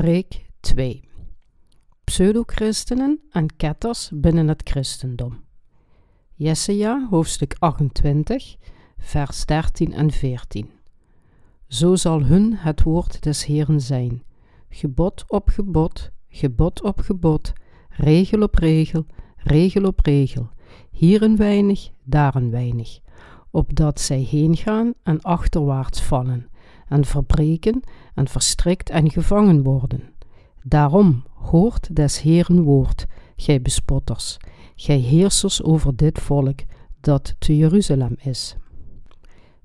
Preek 2 Pseudochristenen en ketters binnen het christendom. Jesaja hoofdstuk 28, vers 13 en 14. Zo zal hun het woord des Heeren zijn, gebod op gebod, gebod op gebod, regel op regel, regel op regel, hier een weinig, daar een weinig, opdat zij heengaan en achterwaarts vallen, en verbreken en verstrikt en gevangen worden. Daarom hoort des Heeren woord, gij bespotters, gij heersers over dit volk dat te Jeruzalem is.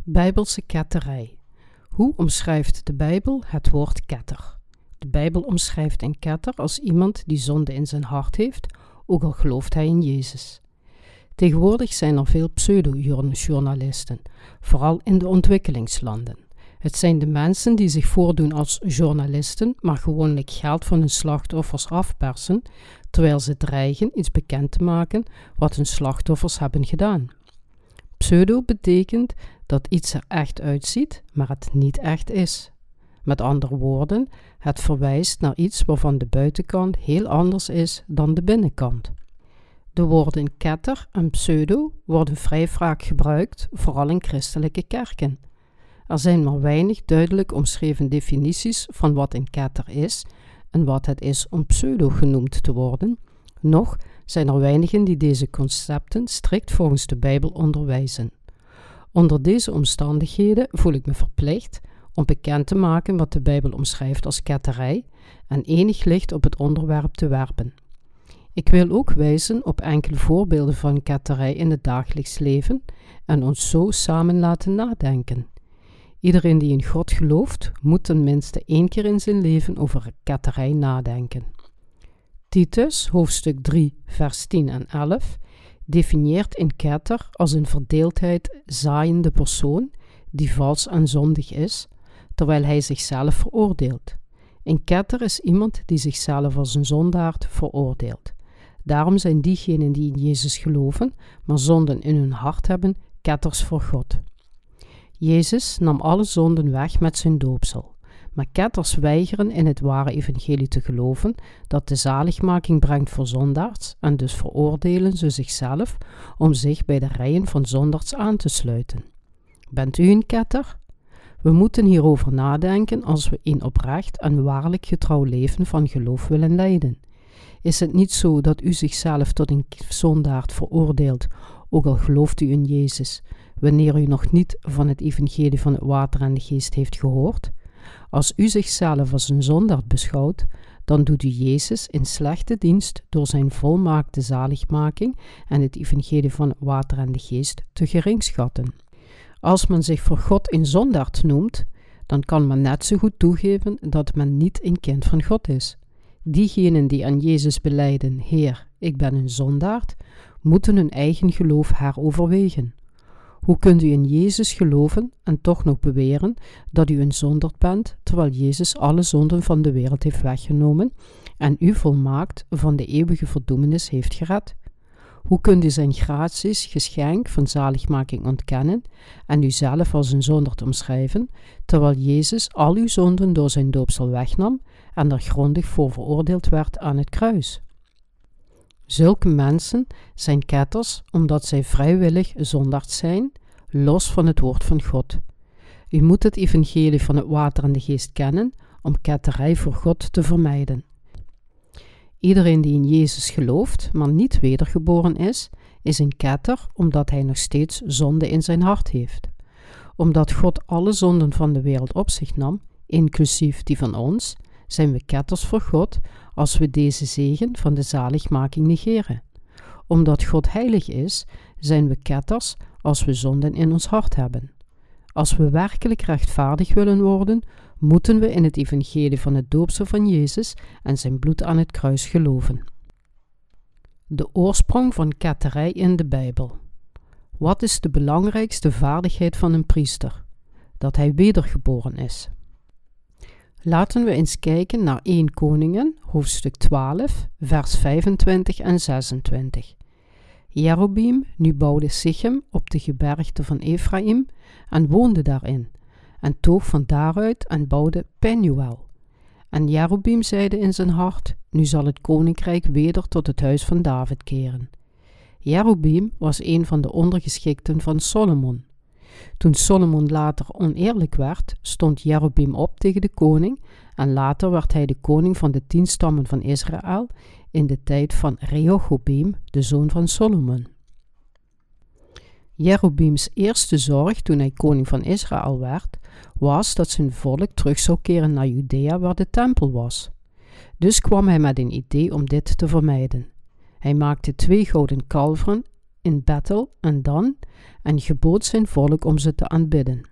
Bijbelse ketterij. Hoe omschrijft de Bijbel het woord ketter? De Bijbel omschrijft een ketter als iemand die zonde in zijn hart heeft, ook al gelooft hij in Jezus. Tegenwoordig zijn er veel pseudo-journalisten, vooral in de ontwikkelingslanden. Het zijn de mensen die zich voordoen als journalisten, maar gewoonlijk geld van hun slachtoffers afpersen, terwijl ze dreigen iets bekend te maken wat hun slachtoffers hebben gedaan. Pseudo betekent dat iets er echt uitziet, maar het niet echt is. Met andere woorden, het verwijst naar iets waarvan de buitenkant heel anders is dan de binnenkant. De woorden ketter en pseudo worden vrij vaak gebruikt, vooral in christelijke kerken. Er zijn maar weinig duidelijk omschreven definities van wat een ketter is en wat het is om pseudo genoemd te worden. Nog zijn er weinigen die deze concepten strikt volgens de Bijbel onderwijzen. Onder deze omstandigheden voel ik me verplicht om bekend te maken wat de Bijbel omschrijft als ketterij en enig licht op het onderwerp te werpen. Ik wil ook wijzen op enkele voorbeelden van ketterij in het dagelijks leven en ons zo samen laten nadenken. Iedereen die in God gelooft, moet tenminste één keer in zijn leven over ketterij nadenken. Titus, hoofdstuk 3, vers 10 en 11, definieert een ketter als een verdeeldheid zaaiende persoon die vals en zondig is, terwijl hij zichzelf veroordeelt. Een ketter is iemand die zichzelf als een zondaard veroordeelt. Daarom zijn diegenen die in Jezus geloven, maar zonden in hun hart hebben, ketters voor God. Jezus nam alle zonden weg met zijn doopsel. Maar ketters weigeren in het ware evangelie te geloven dat de zaligmaking brengt voor zondaars en dus veroordelen ze zichzelf om zich bij de rijen van zondaars aan te sluiten. Bent u een ketter? We moeten hierover nadenken als we in oprecht en waarlijk getrouw leven van geloof willen leiden. Is het niet zo dat u zichzelf tot een zondaard veroordeelt, ook al gelooft u in Jezus, wanneer u nog niet van het evangelie van het water en de geest heeft gehoord? Als u zichzelf als een zondaard beschouwt, dan doet u Jezus in slechte dienst door zijn volmaakte zaligmaking en het evangelie van het water en de geest te gering schatten. Als men zich voor God een zondaard noemt, dan kan men net zo goed toegeven dat men niet een kind van God is. Diegenen die aan Jezus beleiden, Heer, ik ben een zondaard, moeten hun eigen geloof heroverwegen. Hoe kunt u in Jezus geloven en toch nog beweren dat u een zondaard bent, terwijl Jezus alle zonden van de wereld heeft weggenomen en u volmaakt van de eeuwige verdoemenis heeft gered? Hoe kunt u zijn graties, geschenk van zaligmaking ontkennen en uzelf als een zondaard omschrijven, terwijl Jezus al uw zonden door zijn doopsel wegnam en er grondig voor veroordeeld werd aan het kruis? Zulke mensen zijn ketters omdat zij vrijwillig zondaard zijn, los van het woord van God. U moet het evangelie van het water en de geest kennen om ketterij voor God te vermijden. Iedereen die in Jezus gelooft, maar niet wedergeboren is, is een ketter omdat hij nog steeds zonde in zijn hart heeft. Omdat God alle zonden van de wereld op zich nam, inclusief die van ons, zijn we ketters voor God als we deze zegen van de zaligmaking negeren. Omdat God heilig is, zijn we ketters als we zonden in ons hart hebben. Als we werkelijk rechtvaardig willen worden, moeten we in het evangelie van het doopsel van Jezus en zijn bloed aan het kruis geloven. De oorsprong van ketterij in de Bijbel. Wat is de belangrijkste vaardigheid van een priester? Dat hij wedergeboren is. Laten we eens kijken naar 1 Koningen, hoofdstuk 12, vers 25 en 26. Jerobeam nu bouwde Sichem op de gebergte van Ephraim en woonde daarin, en toog van daaruit en bouwde Penuel. En Jerobeam zeide in zijn hart, nu zal het koninkrijk weder tot het huis van David keren. Jerobeam was een van de ondergeschikten van Solomon. Toen Solomon later oneerlijk werd, stond Jerobeam op tegen de koning en later werd hij de koning van de tien stammen van Israël in de tijd van Rehoboam, de zoon van Solomon. Jerobeams eerste zorg toen hij koning van Israël werd, was dat zijn volk terug zou keren naar Judea waar de tempel was. Dus kwam hij met een idee om dit te vermijden. Hij maakte twee gouden kalveren in Bethel en Dan en gebood zijn volk om ze te aanbidden.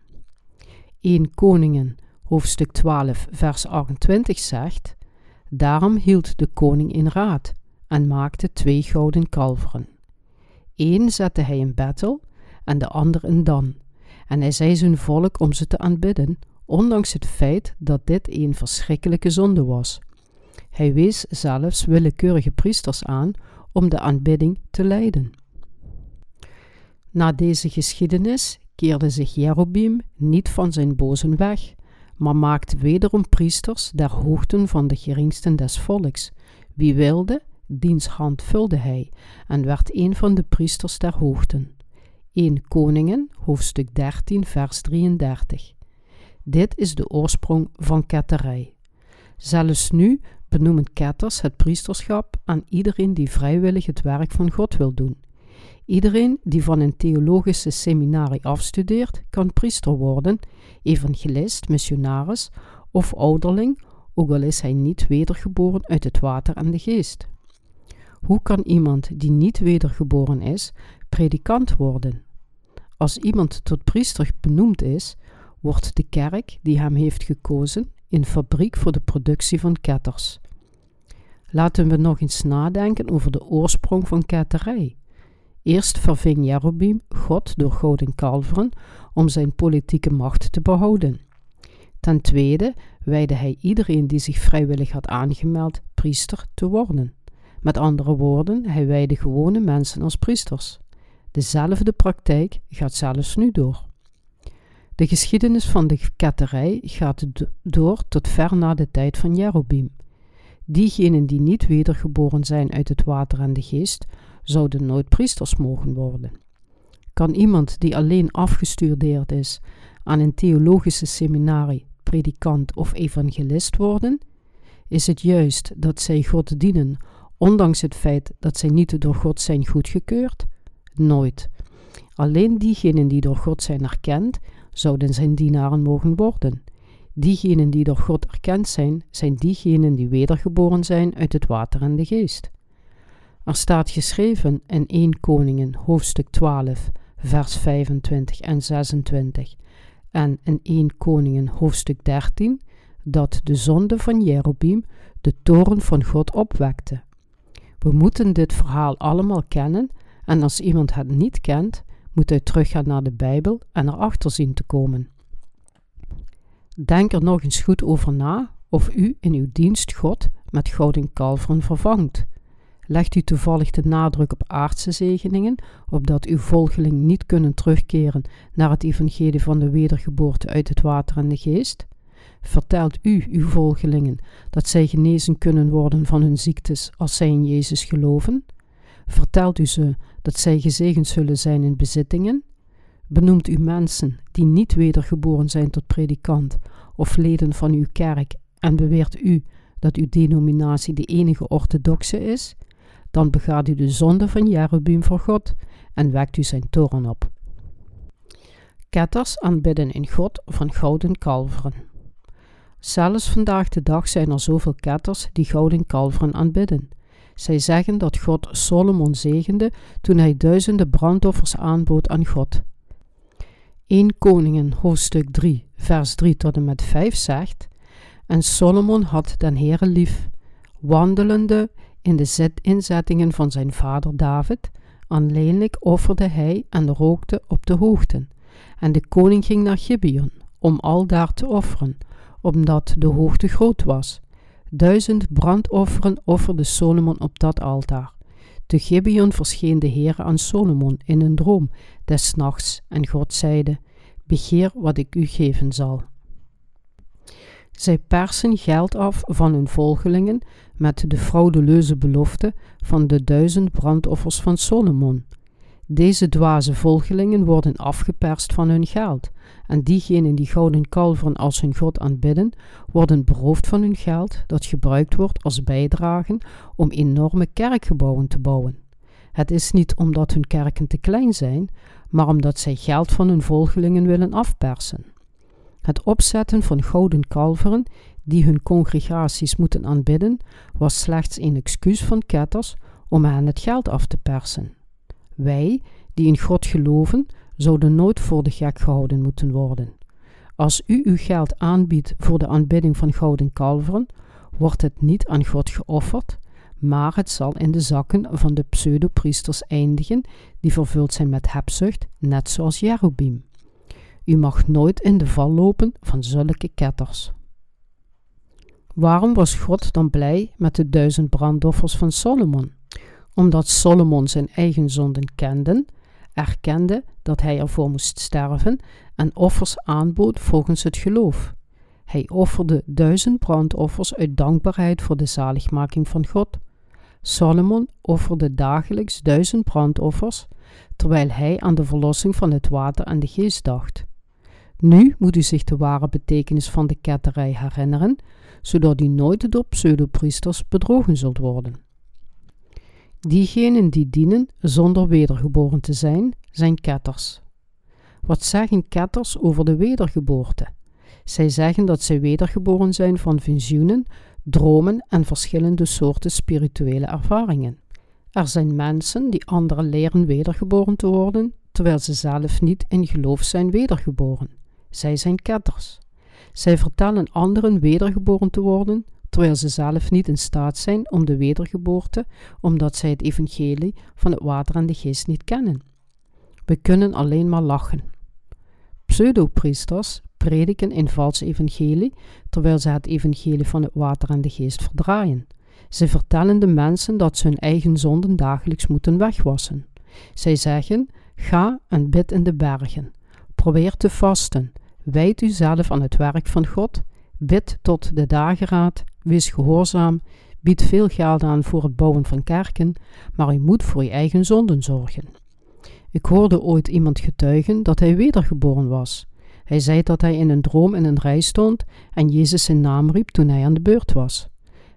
1 Koningen, hoofdstuk 12, vers 28 zegt: Daarom hield de koning in raad en maakte twee gouden kalveren. Eén zette hij in Bethel en de ander in Dan. En hij zei zijn volk om ze te aanbidden, ondanks het feit dat dit een verschrikkelijke zonde was. Hij wees zelfs willekeurige priesters aan om de aanbidding te leiden. Na deze geschiedenis keerde zich Jerobeam niet van zijn bozen weg, maar maakte wederom priesters der hoogten van de geringsten des volks. Wie wilde, diens hand vulde hij en werd een van de priesters der hoogten. 1 Koningen, hoofdstuk 13, vers 33. Dit is de oorsprong van ketterij. Zelfs nu benoemen ketters het priesterschap aan iedereen die vrijwillig het werk van God wil doen. Iedereen die van een theologische seminarie afstudeert, kan priester worden, evangelist, missionaris of ouderling, ook al is hij niet wedergeboren uit het water en de geest. Hoe kan iemand die niet wedergeboren is, predikant worden? Als iemand tot priester benoemd is, wordt de kerk die hem heeft gekozen een fabriek voor de productie van ketters. Laten we nog eens nadenken over de oorsprong van ketterij. Eerst verving Jerobeam God door gouden kalveren om zijn politieke macht te behouden. Ten tweede wijde hij iedereen die zich vrijwillig had aangemeld priester te worden. Met andere woorden, hij wijde gewone mensen als priesters. Dezelfde praktijk gaat zelfs nu door. De geschiedenis van de ketterij gaat door tot ver na de tijd van Jerobeam. Diegenen die niet wedergeboren zijn uit het water en de geest, zouden nooit priesters mogen worden. Kan iemand die alleen afgestudeerd is aan een theologische seminarie, predikant of evangelist worden? Is het juist dat zij God dienen, ondanks het feit dat zij niet door God zijn goedgekeurd? Nooit. Alleen diegenen die door God zijn erkend, zouden zijn dienaren mogen worden. Diegenen die door God erkend zijn, zijn diegenen die wedergeboren zijn uit het water en de geest. Er staat geschreven in 1 Koningen hoofdstuk 12, vers 25 en 26 en in 1 Koningen hoofdstuk 13 dat de zonde van Jerobeam de toren van God opwekte. We moeten dit verhaal allemaal kennen en als iemand het niet kent, moet hij teruggaan naar de Bijbel en erachter zien te komen. Denk er nog eens goed over na of u in uw dienst God met gouden kalveren vervangt. Legt u toevallig de nadruk op aardse zegeningen, opdat uw volgeling niet kunnen terugkeren naar het evangelie van de wedergeboorte uit het water en de geest? Vertelt u uw volgelingen dat zij genezen kunnen worden van hun ziektes als zij in Jezus geloven? Vertelt u ze dat zij gezegend zullen zijn in bezittingen? Benoemt u mensen die niet wedergeboren zijn tot predikant of leden van uw kerk en beweert u dat uw denominatie de enige orthodoxe is? Dan begaat u de zonde van Jerobeam voor God en wekt u zijn toren op. Ketters aanbidden in God van gouden kalveren. Zelfs vandaag de dag zijn er zoveel ketters die gouden kalveren aanbidden. Zij zeggen dat God Solomon zegende toen hij duizenden brandoffers aanbood aan God. 1 Koningen hoofdstuk 3 vers 3 tot en met 5 zegt En Solomon had den Heere lief, wandelende in de inzettingen van zijn vader David, aanleenlijk offerde hij en rookte op de hoogten. En de koning ging naar Gibeon, om al daar te offeren, omdat de hoogte groot was. Duizend brandofferen offerde Solomon op dat altaar. Te Gibeon verscheen de Heer aan Solomon in een droom des nachts, en God zeide: Begeer wat ik u geven zal. Zij persen geld af van hun volgelingen met de frauduleuze belofte van de duizend brandoffers van Solomon. Deze dwaze volgelingen worden afgeperst van hun geld, en diegenen die gouden kalveren als hun God aanbidden, worden beroofd van hun geld dat gebruikt wordt als bijdragen om enorme kerkgebouwen te bouwen. Het is niet omdat hun kerken te klein zijn, maar omdat zij geld van hun volgelingen willen afpersen. Het opzetten van gouden kalveren die hun congregaties moeten aanbidden, was slechts een excuus van ketters om hen het geld af te persen. Wij, die in God geloven, zouden nooit voor de gek gehouden moeten worden. Als u uw geld aanbiedt voor de aanbidding van gouden kalveren, wordt het niet aan God geofferd, maar het zal in de zakken van de pseudopriesters eindigen, die vervuld zijn met hebzucht, net zoals Jerubim. U mag nooit in de val lopen van zulke ketters. Waarom was God dan blij met de duizend brandoffers van Solomon? Omdat Solomon zijn eigen zonden kende, erkende dat hij ervoor moest sterven en offers aanbood volgens het geloof. Hij offerde duizend brandoffers uit dankbaarheid voor de zaligmaking van God. Solomon offerde dagelijks duizend brandoffers, terwijl hij aan de verlossing van het water en de geest dacht. Nu moet u zich de ware betekenis van de ketterij herinneren, zodat u nooit door pseudopriesters bedrogen zult worden. Diegenen die dienen zonder wedergeboren te zijn, zijn ketters. Wat zeggen ketters over de wedergeboorte? Zij zeggen dat zij wedergeboren zijn van visioenen, dromen en verschillende soorten spirituele ervaringen. Er zijn mensen die anderen leren wedergeboren te worden, terwijl ze zelf niet in geloof zijn wedergeboren. Zij zijn ketters. Zij vertellen anderen wedergeboren te worden, terwijl ze zelf niet in staat zijn om de wedergeboorte, omdat zij het evangelie van het water en de geest niet kennen. We kunnen alleen maar lachen. Pseudopriesters prediken een vals evangelie, terwijl ze het evangelie van het water en de geest verdraaien. Ze vertellen de mensen dat ze hun eigen zonden dagelijks moeten wegwassen. Zij zeggen: Ga en bid in de bergen. Probeer te vasten. Wijd u zelf aan het werk van God. Bid tot de dageraad. Wees gehoorzaam. Bied veel geld aan voor het bouwen van kerken, maar u moet voor je eigen zonden zorgen. Ik hoorde ooit iemand getuigen dat hij wedergeboren was. Hij zei dat hij in een droom in een rij stond en Jezus zijn naam riep toen hij aan de beurt was.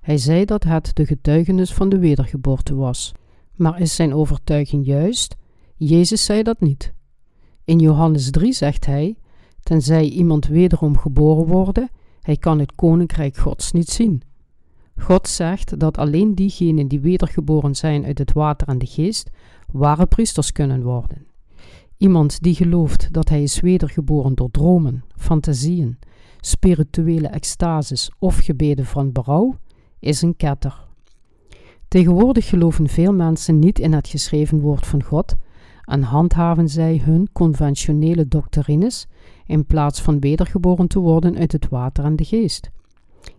Hij zei dat het de getuigenis van de wedergeboorte was. Maar is zijn overtuiging juist? Jezus zei dat niet. In Johannes 3 zegt hij: Tenzij iemand wederom geboren worden, hij kan het koninkrijk Gods niet zien. God zegt dat alleen diegenen die wedergeboren zijn uit het water en de geest, ware priesters kunnen worden. Iemand die gelooft dat hij is wedergeboren door dromen, fantasieën, spirituele extases of gebeden van berouw, is een ketter. Tegenwoordig geloven veel mensen niet in het geschreven woord van God en handhaven zij hun conventionele doctrines in plaats van wedergeboren te worden uit het water en de geest.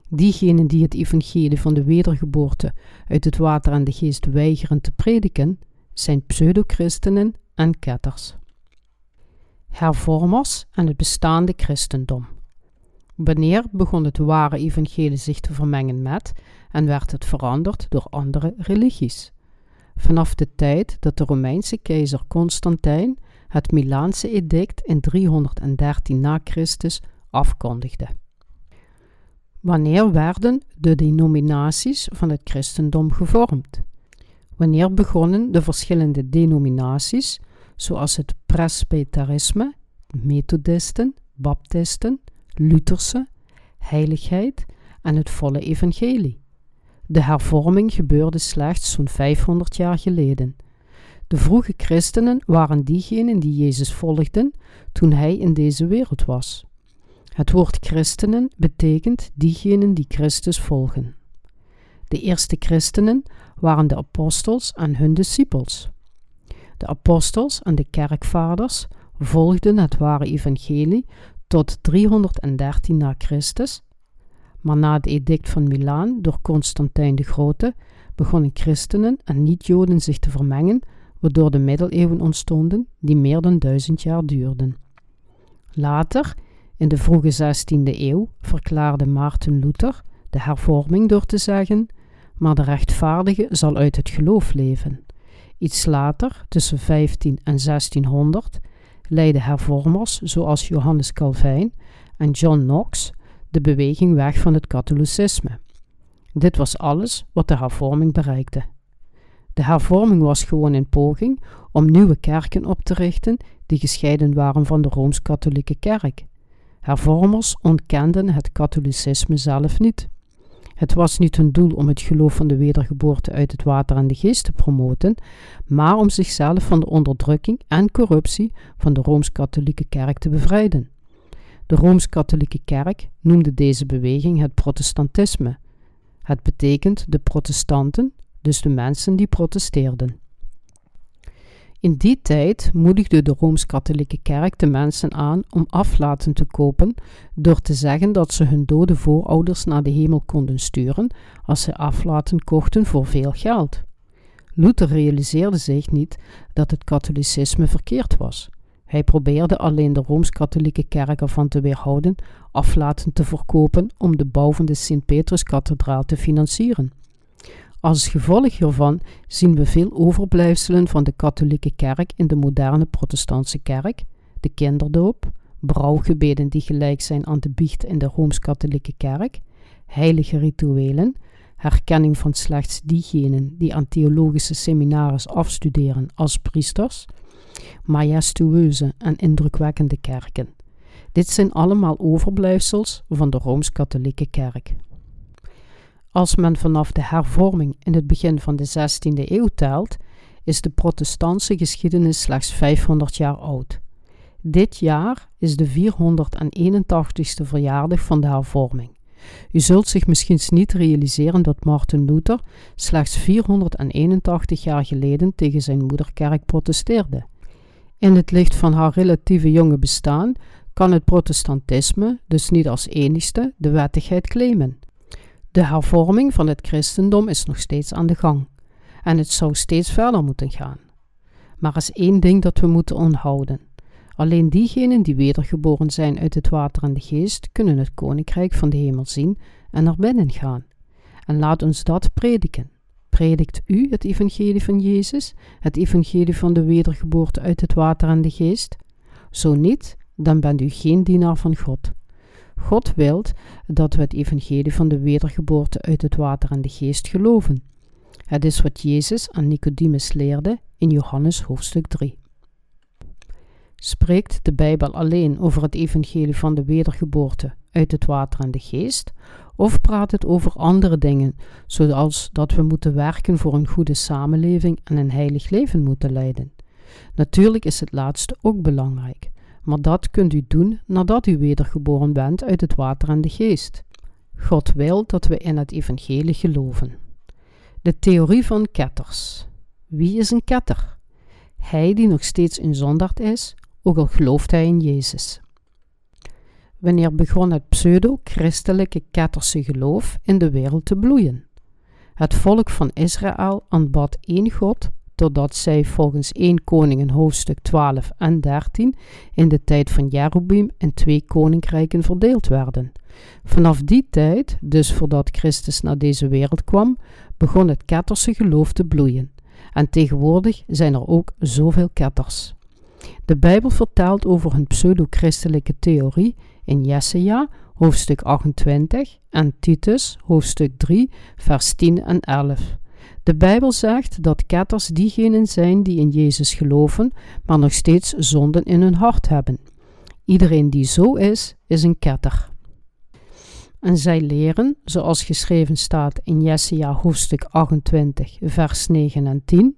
Diegenen die het evangelie van de wedergeboorte uit het water en de geest weigeren te prediken, zijn pseudo-christenen en ketters. Hervormers en het bestaande christendom. Wanneer begon het ware evangelie zich te vermengen met en werd het veranderd door andere religies? Vanaf de tijd dat de Romeinse keizer Constantijn het Milaanse edict in 313 na Christus afkondigde. Wanneer werden de denominaties van het christendom gevormd? Wanneer begonnen de verschillende denominaties, zoals het presbyterisme, methodisten, baptisten, Lutherse, heiligheid en het volle evangelie? De hervorming gebeurde slechts zo'n 500 jaar geleden. De vroege christenen waren diegenen die Jezus volgden toen hij in deze wereld was. Het woord christenen betekent diegenen die Christus volgen. De eerste christenen waren de apostels en hun discipels. De apostels en de kerkvaders volgden het ware evangelie tot 313 na Christus, maar na het edict van Milaan door Constantijn de Grote begonnen christenen en niet-Joden zich te vermengen, waardoor de middeleeuwen ontstonden die meer dan duizend jaar duurden. Later In de vroege 16e eeuw verklaarde Maarten Luther de hervorming door te zeggen: Maar de rechtvaardige zal uit het geloof leven. Iets later, tussen 15 en 1600, leidden hervormers zoals Johannes Calvijn en John Knox de beweging weg van het katholicisme. Dit was alles wat de hervorming bereikte. De hervorming was gewoon een poging om nieuwe kerken op te richten die gescheiden waren van de rooms-katholieke kerk. Hervormers ontkenden het katholicisme zelf niet. Het was niet hun doel om het geloof van de wedergeboorte uit het water en de geest te promoten, maar om zichzelf van de onderdrukking en corruptie van de rooms-katholieke kerk te bevrijden. De rooms-katholieke kerk noemde deze beweging het protestantisme. Het betekent de protestanten, dus de mensen die protesteerden. In die tijd moedigde de Rooms-Katholieke Kerk de mensen aan om aflaten te kopen door te zeggen dat ze hun dode voorouders naar de hemel konden sturen als ze aflaten kochten voor veel geld. Luther realiseerde zich niet dat het katholicisme verkeerd was. Hij probeerde alleen de Rooms-Katholieke Kerk ervan te weerhouden aflaten te verkopen om de bouw van de Sint-Petruskathedraal te financieren. Als gevolg hiervan zien we veel overblijfselen van de katholieke kerk in de moderne protestantse kerk, de kinderdoop, brouwgebeden die gelijk zijn aan de biecht in de rooms-katholieke kerk, heilige rituelen, herkenning van slechts diegenen die aan theologische seminaries afstuderen als priesters, majestueuze en indrukwekkende kerken. Dit zijn allemaal overblijfsels van de rooms-katholieke kerk. Als men vanaf de hervorming in het begin van de 16e eeuw telt, is de protestantse geschiedenis slechts 500 jaar oud. Dit jaar is de 481ste verjaardag van de hervorming. U zult zich misschien niet realiseren dat Martin Luther slechts 481 jaar geleden tegen zijn moederkerk protesteerde. In het licht van haar relatieve jonge bestaan kan het protestantisme dus niet als enigste de wettigheid claimen. De hervorming van het christendom is nog steeds aan de gang en het zou steeds verder moeten gaan. Maar er is één ding dat we moeten onthouden. Alleen diegenen die wedergeboren zijn uit het water en de geest kunnen het koninkrijk van de hemel zien en naar binnen gaan. En laat ons dat prediken. Predikt u het evangelie van Jezus, het evangelie van de wedergeboorte uit het water en de geest? Zo niet, dan bent u geen dienaar van God. God wilt dat we het evangelie van de wedergeboorte uit het water en de geest geloven. Het is wat Jezus aan Nicodemus leerde in Johannes hoofdstuk 3. Spreekt de Bijbel alleen over het evangelie van de wedergeboorte uit het water en de geest, of praat het over andere dingen, zoals dat we moeten werken voor een goede samenleving en een heilig leven moeten leiden? Natuurlijk is het laatste ook belangrijk, maar dat kunt u doen nadat u wedergeboren bent uit het water en de geest. God wil dat we in het evangelie geloven. De theorie van ketters. Wie is een ketter? Hij die nog steeds een zondaard is, ook al gelooft hij in Jezus. Wanneer begon het pseudo-christelijke ketterse geloof in de wereld te bloeien? Het volk van Israël aanbad één God totdat zij volgens 1 Koningen hoofdstuk 12 en 13 in de tijd van Jerobeam in twee koninkrijken verdeeld werden. Vanaf die tijd, dus voordat Christus naar deze wereld kwam, begon het ketterse geloof te bloeien. En tegenwoordig zijn er ook zoveel ketters. De Bijbel vertelt over hun pseudo-christelijke theorie in Jesaja hoofdstuk 28 en Titus hoofdstuk 3 vers 10 en 11. De Bijbel zegt dat ketters diegenen zijn die in Jezus geloven, maar nog steeds zonden in hun hart hebben. Iedereen die zo is, is een ketter. En zij leren, zoals geschreven staat in Jesaja hoofdstuk 28, vers 9 en 10,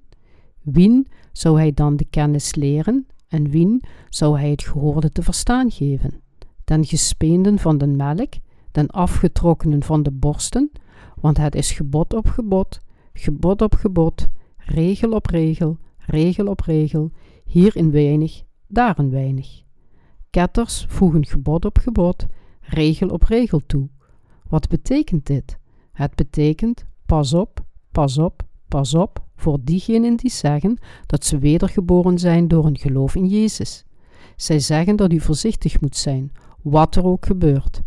wien zou hij dan de kennis leren en wien zou hij het gehoorde te verstaan geven? Den gespeenden van de melk, den afgetrokkenen van de borsten, want het is gebod op gebod, gebod op gebod, regel op regel, regel op regel, hier in weinig, daar in weinig. Ketters voegen gebod op gebod, regel op regel toe. Wat betekent dit? Het betekent pas op, pas op, pas op voor diegenen die zeggen dat ze wedergeboren zijn door een geloof in Jezus. Zij zeggen dat u voorzichtig moet zijn, wat er ook gebeurt.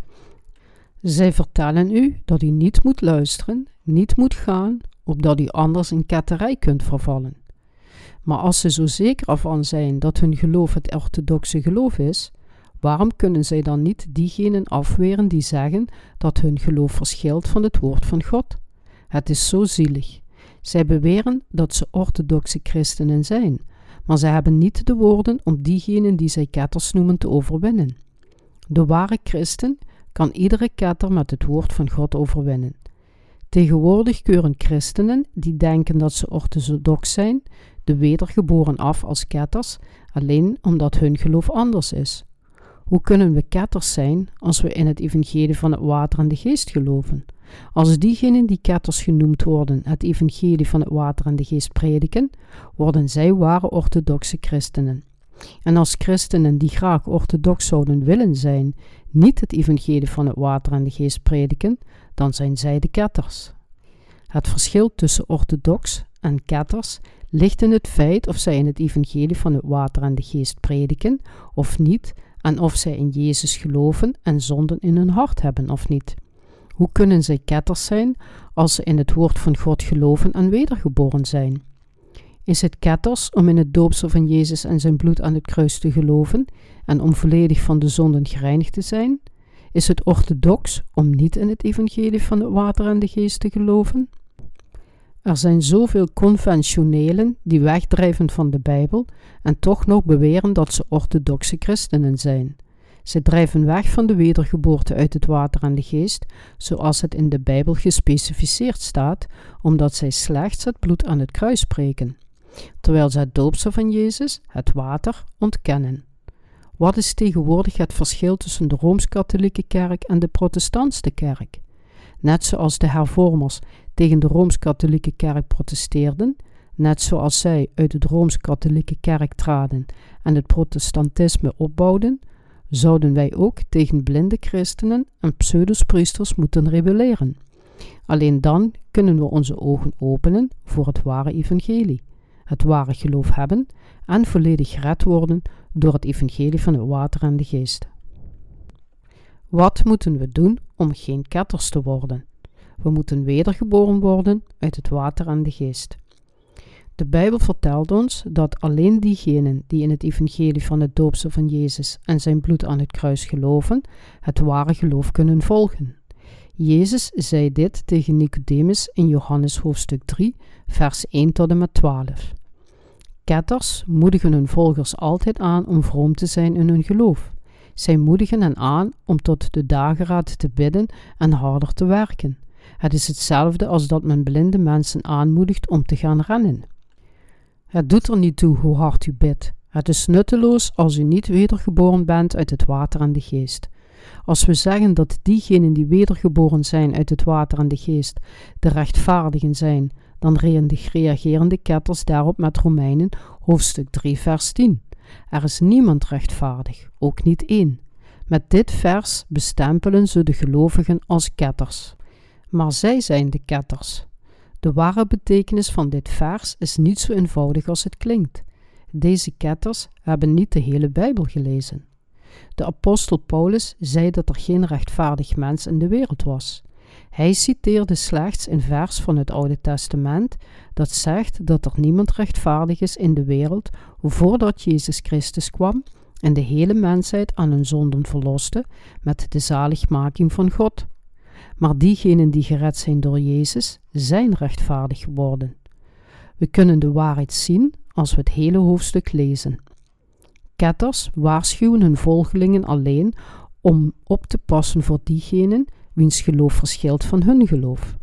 Zij vertellen u dat u niet moet luisteren, niet moet gaan, opdat u anders in ketterij kunt vervallen. Maar als ze zo zeker ervan zijn dat hun geloof het orthodoxe geloof is, waarom kunnen zij dan niet diegenen afweren die zeggen dat hun geloof verschilt van het woord van God? Het is zo zielig. Zij beweren dat ze orthodoxe christenen zijn, maar zij hebben niet de woorden om diegenen die zij ketters noemen te overwinnen. De ware christen kan iedere ketter met het woord van God overwinnen. Tegenwoordig keuren christenen die denken dat ze orthodox zijn, de wedergeboren af als ketters, alleen omdat hun geloof anders is. Hoe kunnen we ketters zijn als we in het evangelie van het water en de geest geloven? Als diegenen die ketters genoemd worden het evangelie van het water en de geest prediken, worden zij ware orthodoxe christenen. En als christenen die graag orthodox zouden willen zijn, niet het evangelie van het water en de geest prediken, dan zijn zij de ketters. Het verschil tussen orthodox en ketters ligt in het feit of zij in het evangelie van het water en de geest prediken of niet, en of zij in Jezus geloven en zonden in hun hart hebben of niet. Hoe kunnen zij ketters zijn als ze in het woord van God geloven en wedergeboren zijn? Is het ketters om in het doopsel van Jezus en zijn bloed aan het kruis te geloven en om volledig van de zonden gereinigd te zijn? Is het orthodox om niet in het evangelie van het water en de geest te geloven? Er zijn zoveel conventionelen die wegdrijven van de Bijbel en toch nog beweren dat ze orthodoxe christenen zijn. Ze drijven weg van de wedergeboorte uit het water en de geest, zoals het in de Bijbel gespecificeerd staat, omdat zij slechts het bloed aan het kruis spreken, terwijl ze het doopsel van Jezus, het water, ontkennen. Wat is tegenwoordig het verschil tussen de rooms-katholieke kerk en de protestantse kerk? Net zoals de hervormers tegen de rooms-katholieke kerk protesteerden, net zoals zij uit de rooms-katholieke kerk traden en het protestantisme opbouwden, zouden wij ook tegen blinde christenen en pseudospriesters moeten rebelleren. Alleen dan kunnen we onze ogen openen voor het ware evangelie, het ware geloof hebben en volledig gered worden door het evangelie van het water en de geest. Wat moeten we doen om geen ketters te worden? We moeten wedergeboren worden uit het water en de geest. De Bijbel vertelt ons dat alleen diegenen die in het evangelie van het doopsel van Jezus en zijn bloed aan het kruis geloven, het ware geloof kunnen volgen. Jezus zei dit tegen Nicodemus in Johannes hoofdstuk 3, vers 1 tot en met 12. Ketters moedigen hun volgers altijd aan om vroom te zijn in hun geloof. Zij moedigen hen aan om tot de dageraad te bidden en harder te werken. Het is hetzelfde als dat men blinde mensen aanmoedigt om te gaan rennen. Het doet er niet toe hoe hard u bidt. Het is nutteloos als u niet wedergeboren bent uit het water en de geest. Als we zeggen dat diegenen die wedergeboren zijn uit het water en de geest de rechtvaardigen zijn, dan reageren de ketters daarop met Romeinen hoofdstuk 3 vers 10. Er is niemand rechtvaardig, ook niet één. Met dit vers bestempelen ze de gelovigen als ketters. Maar zij zijn de ketters. De ware betekenis van dit vers is niet zo eenvoudig als het klinkt. Deze ketters hebben niet de hele Bijbel gelezen. De apostel Paulus zei dat er geen rechtvaardig mens in de wereld was. Hij citeerde slechts een vers van het Oude Testament dat zegt dat er niemand rechtvaardig is in de wereld voordat Jezus Christus kwam en de hele mensheid aan hun zonden verloste met de zaligmaking van God. Maar diegenen die gered zijn door Jezus, zijn rechtvaardig geworden. We kunnen de waarheid zien als we het hele hoofdstuk lezen. Ketters waarschuwen hun volgelingen alleen om op te passen voor diegenen wiens geloof verschilt van hun geloof.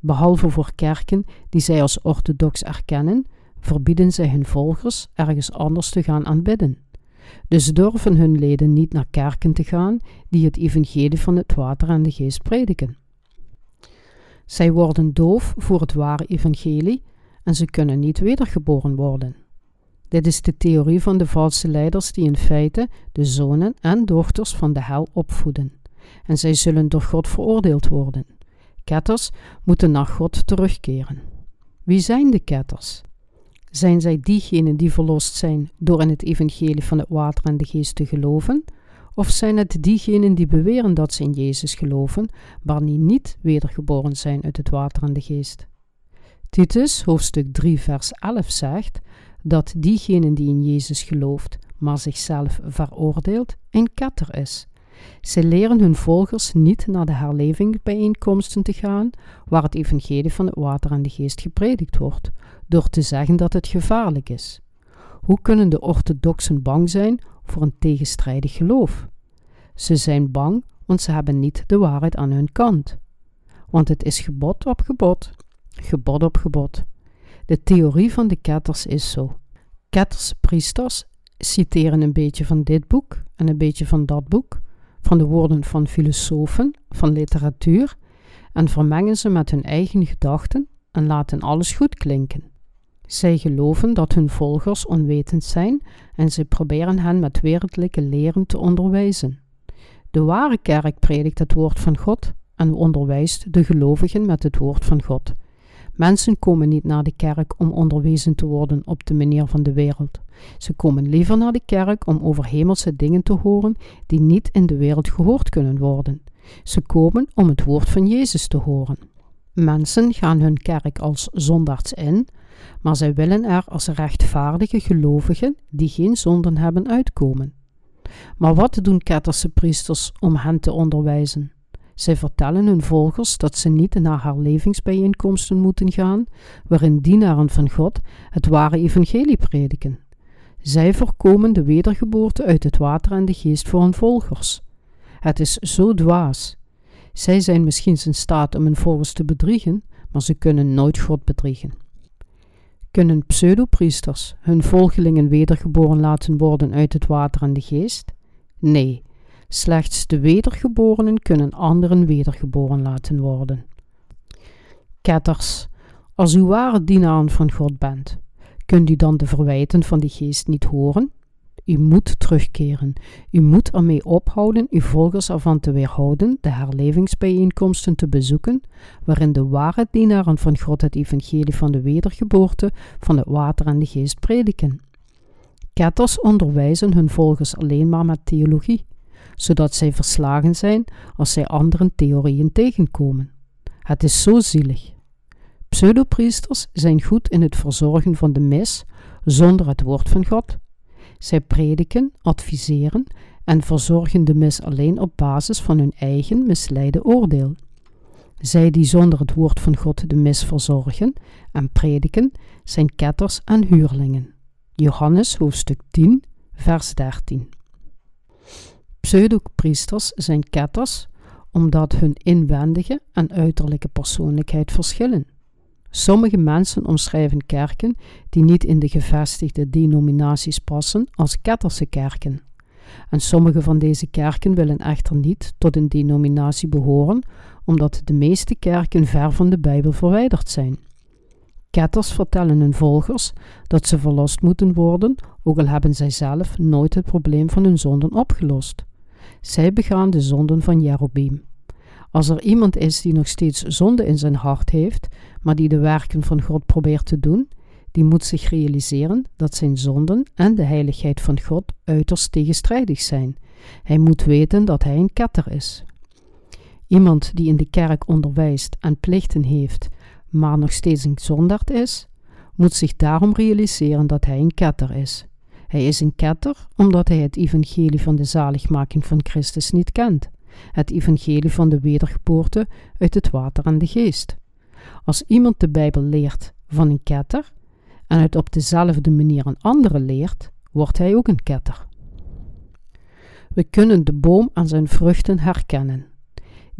Behalve voor kerken die zij als orthodox erkennen, verbieden zij hun volgers ergens anders te gaan aanbidden. Dus durven hun leden niet naar kerken te gaan die het evangelie van het water en de geest prediken. Zij worden doof voor het ware evangelie en ze kunnen niet wedergeboren worden. Dit is de theorie van de valse leiders die in feite de zonen en dochters van de hel opvoeden. En zij zullen door God veroordeeld worden. Ketters moeten naar God terugkeren. Wie zijn de ketters? Zijn zij diegenen die verlost zijn door in het evangelie van het water en de geest te geloven? Of zijn het diegenen die beweren dat ze in Jezus geloven, maar die niet wedergeboren zijn uit het water en de geest? Titus, hoofdstuk 3, vers 11 zegt dat diegene die in Jezus gelooft, maar zichzelf veroordeelt, een ketter is. Ze leren hun volgers niet naar de herlevingsbijeenkomsten te gaan, waar het evangelie van het water en de geest gepredikt wordt, door te zeggen dat het gevaarlijk is. Hoe kunnen de orthodoxen bang zijn voor een tegenstrijdig geloof? Ze zijn bang, want ze hebben niet de waarheid aan hun kant. Want het is gebod op gebod, gebod op gebod. De theorie van de ketters is zo. Ketters, priesters, citeren een beetje van dit boek en een beetje van dat boek, van de woorden van filosofen, van literatuur, en vermengen ze met hun eigen gedachten en laten alles goed klinken. Zij geloven dat hun volgers onwetend zijn en ze proberen hen met wereldlijke leren te onderwijzen. De ware kerk predikt het woord van God en onderwijst de gelovigen met het woord van God. Mensen komen niet naar de kerk om onderwezen te worden op de manier van de wereld. Ze komen liever naar de kerk om over hemelse dingen te horen die niet in de wereld gehoord kunnen worden. Ze komen om het woord van Jezus te horen. Mensen gaan hun kerk als zondaards in, maar zij willen er als rechtvaardige gelovigen die geen zonden hebben uitkomen. Maar wat doen ketterse priesters om hen te onderwijzen? Zij vertellen hun volgers dat ze niet naar herlevingsbijeenkomsten moeten gaan, waarin dienaren van God het ware evangelie prediken. Zij voorkomen de wedergeboorte uit het water en de geest voor hun volgers. Het is zo dwaas. Zij zijn misschien in staat om hun volgers te bedriegen, maar ze kunnen nooit God bedriegen. Kunnen pseudopriesters hun volgelingen wedergeboren laten worden uit het water en de geest? Nee, slechts de wedergeborenen kunnen anderen wedergeboren laten worden. Ketters, als u ware dienaren van God bent, kunt u dan de verwijten van de geest niet horen? U moet terugkeren. U moet ermee ophouden uw volgers ervan te weerhouden de herlevingsbijeenkomsten te bezoeken, waarin de ware dienaren van God het evangelie van de wedergeboorte van het water en de geest prediken. Ketters onderwijzen hun volgers alleen maar met theologie, zodat zij verslagen zijn als zij andere theorieën tegenkomen. Het is zo zielig. Pseudopriesters zijn goed in het verzorgen van de mis zonder het woord van God. Zij prediken, adviseren en verzorgen de mis alleen op basis van hun eigen misleide oordeel. Zij die zonder het woord van God de mis verzorgen en prediken, zijn ketters en huurlingen. Johannes hoofdstuk 10, vers 13. Pseudopriesters zijn ketters omdat hun inwendige en uiterlijke persoonlijkheid verschillen. Sommige mensen omschrijven kerken die niet in de gevestigde denominaties passen als ketterse kerken. En sommige van deze kerken willen echter niet tot een denominatie behoren, omdat de meeste kerken ver van de Bijbel verwijderd zijn. Ketters vertellen hun volgers dat ze verlost moeten worden, ook al hebben zij zelf nooit het probleem van hun zonden opgelost. Zij begaan de zonden van Jerobeam. Als er iemand is die nog steeds zonde in zijn hart heeft, maar die de werken van God probeert te doen, die moet zich realiseren dat zijn zonden en de heiligheid van God uiterst tegenstrijdig zijn. Hij moet weten dat hij een ketter is. Iemand die in de kerk onderwijst en plichten heeft, maar nog steeds een zondaard is, moet zich daarom realiseren dat hij een ketter is. Hij is een ketter omdat hij het evangelie van de zaligmaking van Christus niet kent, het evangelie van de wedergeboorte uit het water en de geest. Als iemand de Bijbel leert van een ketter en het op dezelfde manier aan anderen leert, wordt hij ook een ketter. We kunnen de boom aan zijn vruchten herkennen.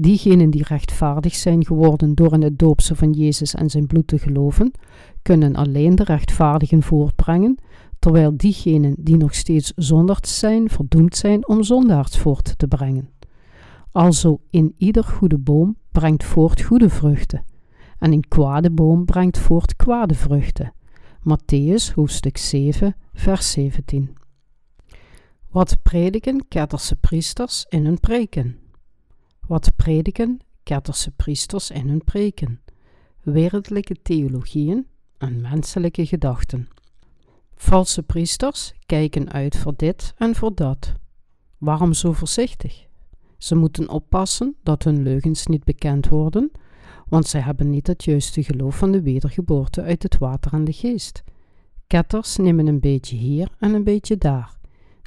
Diegenen die rechtvaardig zijn geworden door in het doopse van Jezus en zijn bloed te geloven, kunnen alleen de rechtvaardigen voortbrengen, terwijl diegenen die nog steeds zondaars zijn, verdoemd zijn om zondaars voort te brengen. Alzo in ieder goede boom brengt voort goede vruchten, en een kwade boom brengt voort kwade vruchten. Matthäus hoofdstuk 7, vers 17. Wat prediken ketterse priesters in hun preken? Wat prediken ketterse priesters in hun preken? Wereldlijke theologieën en menselijke gedachten. Valse priesters kijken uit voor dit en voor dat. Waarom zo voorzichtig? Ze moeten oppassen dat hun leugens niet bekend worden, want zij hebben niet het juiste geloof van de wedergeboorte uit het water en de geest. Ketters nemen een beetje hier en een beetje daar.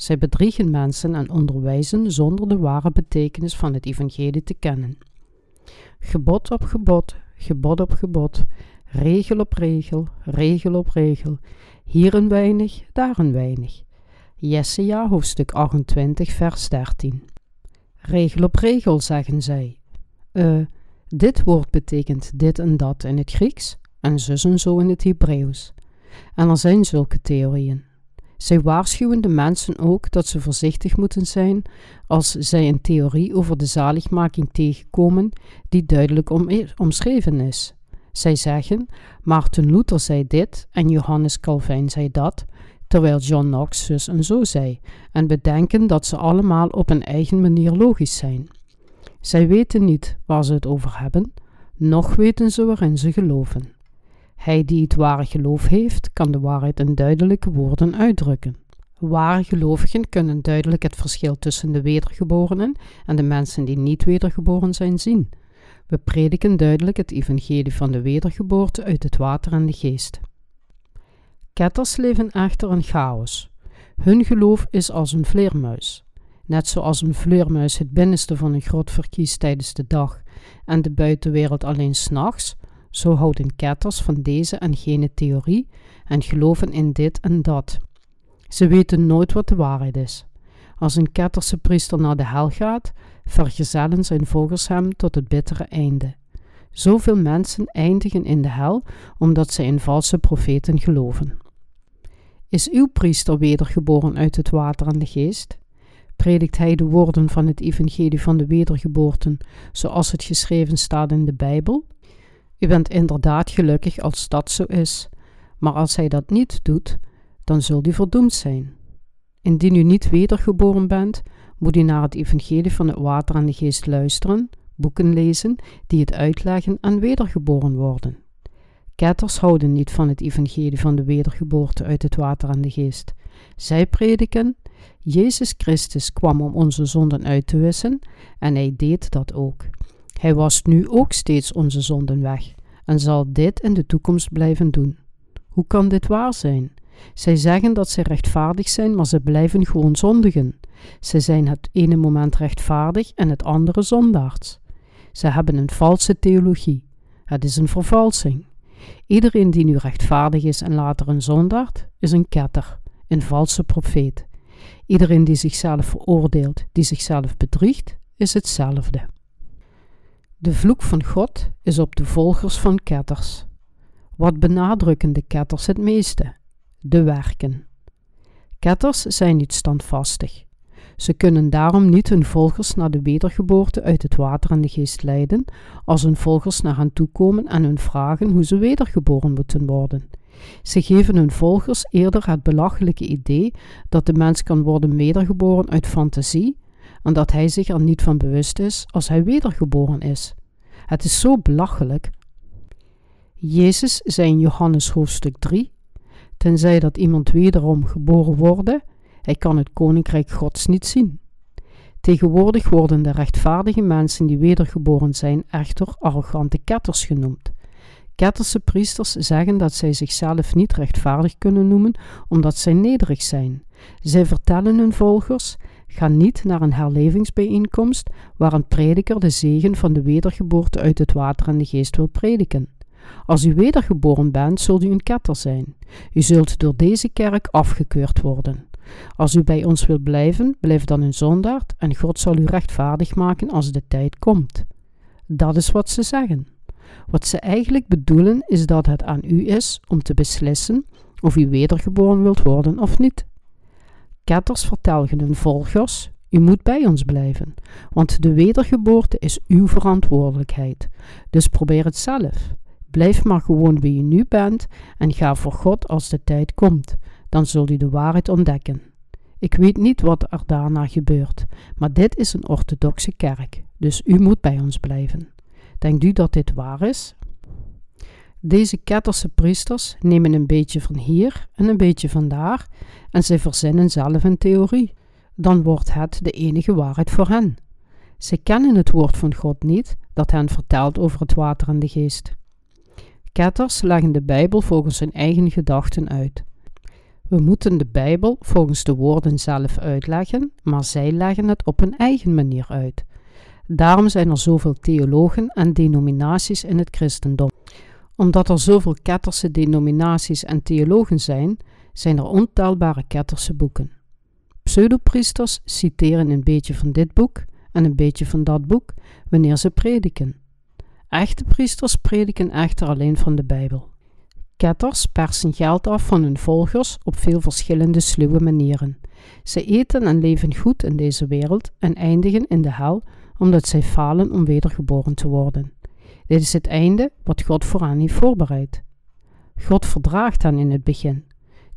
Zij bedriegen mensen en onderwijzen zonder de ware betekenis van het evangelie te kennen. Gebod op gebod, gebod op gebod, regel op regel, regel op regel, hier een weinig, daar een weinig. Jesaja hoofdstuk 28 vers 13 Regel op regel, zeggen zij. Uh, dit woord betekent dit en dat in het Grieks en zus en zo in het Hebreeuws. En er zijn zulke theorieën. Zij waarschuwen de mensen ook dat ze voorzichtig moeten zijn als zij een theorie over de zaligmaking tegenkomen die duidelijk omschreven is. Zij zeggen: Maarten Luther zei dit en Johannes Calvijn zei dat, terwijl John Knox zus en zo zei, en bedenken dat ze allemaal op een eigen manier logisch zijn. Zij weten niet waar ze het over hebben, noch weten ze waarin ze geloven. Hij die het ware geloof heeft, kan de waarheid in duidelijke woorden uitdrukken. Ware gelovigen kunnen duidelijk het verschil tussen de wedergeborenen en de mensen die niet wedergeboren zijn zien. We prediken duidelijk het evangelie van de wedergeboorte uit het water en de geest. Ketters leven echter in chaos. Hun geloof is als een vleermuis. Net zoals een vleermuis het binnenste van een grot verkiest tijdens de dag en de buitenwereld alleen s'nachts, zo houden ketters van deze en gene theorie en geloven in dit en dat. Ze weten nooit wat de waarheid is. Als een ketterse priester naar de hel gaat, vergezellen zijn volgers hem tot het bittere einde. Zoveel mensen eindigen in de hel omdat zij in valse profeten geloven. Is uw priester wedergeboren uit het water en de geest? Predikt hij de woorden van het evangelie van de wedergeboorten zoals het geschreven staat in de Bijbel? U bent inderdaad gelukkig als dat zo is, maar als hij dat niet doet, dan zult u verdoemd zijn. Indien u niet wedergeboren bent, moet u naar het evangelie van het water en de geest luisteren, boeken lezen die het uitleggen en wedergeboren worden. Ketters houden niet van het evangelie van de wedergeboorte uit het water en de geest. Zij prediken, Jezus Christus kwam om onze zonden uit te wissen en hij deed dat ook. Hij was nu ook steeds onze zonden weg en zal dit in de toekomst blijven doen. Hoe kan dit waar zijn? Zij zeggen dat zij rechtvaardig zijn, maar ze blijven gewoon zondigen. Ze zijn het ene moment rechtvaardig en het andere zondaards. Ze hebben een valse theologie. Het is een vervalsing. Iedereen die nu rechtvaardig is en later een zondaard, is een ketter, een valse profeet. Iedereen die zichzelf veroordeelt, die zichzelf bedriegt, is hetzelfde. De vloek van God is op de volgers van ketters. Wat benadrukken de ketters het meeste? De werken. Ketters zijn niet standvastig. Ze kunnen daarom niet hun volgers naar de wedergeboorte uit het water en de geest leiden, als hun volgers naar hen toe komen en hun vragen hoe ze wedergeboren moeten worden. Ze geven hun volgers eerder het belachelijke idee dat de mens kan worden wedergeboren uit fantasie en dat hij zich er niet van bewust is als hij wedergeboren is. Het is zo belachelijk. Jezus zei in Johannes hoofdstuk 3: Tenzij dat iemand wederom geboren worden, hij kan het koninkrijk Gods niet zien. Tegenwoordig worden de rechtvaardige mensen die wedergeboren zijn echter arrogante ketters genoemd. Ketterse priesters zeggen dat zij zichzelf niet rechtvaardig kunnen noemen omdat zij nederig zijn. Zij vertellen hun volgers: ga niet naar een herlevingsbijeenkomst waar een prediker de zegen van de wedergeboorte uit het water en de geest wil prediken. Als u wedergeboren bent, zult u een ketter zijn. U zult door deze kerk afgekeurd worden. Als u bij ons wilt blijven, blijf dan een zondaard en God zal u rechtvaardig maken als de tijd komt. Dat is wat ze zeggen. Wat ze eigenlijk bedoelen is dat het aan u is om te beslissen of u wedergeboren wilt worden of niet. Ketters vertellen hun volgers: U moet bij ons blijven, want de wedergeboorte is uw verantwoordelijkheid. Dus probeer het zelf. Blijf maar gewoon wie je nu bent en ga voor God als de tijd komt. Dan zult u de waarheid ontdekken. Ik weet niet wat er daarna gebeurt, maar dit is een orthodoxe kerk, dus u moet bij ons blijven. Denkt u dat dit waar is? Deze ketterse priesters nemen een beetje van hier en een beetje van daar en zij verzinnen zelf een theorie. dan wordt het de enige waarheid voor hen. Ze kennen het woord van God niet dat hen vertelt over het water en de geest. Ketters leggen de Bijbel volgens hun eigen gedachten uit. We moeten de Bijbel volgens de woorden zelf uitleggen, maar zij leggen het op hun eigen manier uit. Daarom zijn er zoveel theologen en denominaties in het christendom. Omdat er zoveel ketterse denominaties en theologen zijn, zijn er ontelbare ketterse boeken. Pseudopriesters citeren een beetje van dit boek en een beetje van dat boek wanneer ze prediken. Echte priesters prediken echter alleen van de Bijbel. Ketters persen geld af van hun volgers op veel verschillende sluwe manieren. Ze eten en leven goed in deze wereld en eindigen in de hel omdat zij falen om wedergeboren te worden. Dit is het einde wat God voor hen heeft voorbereid. God verdraagt hen in het begin.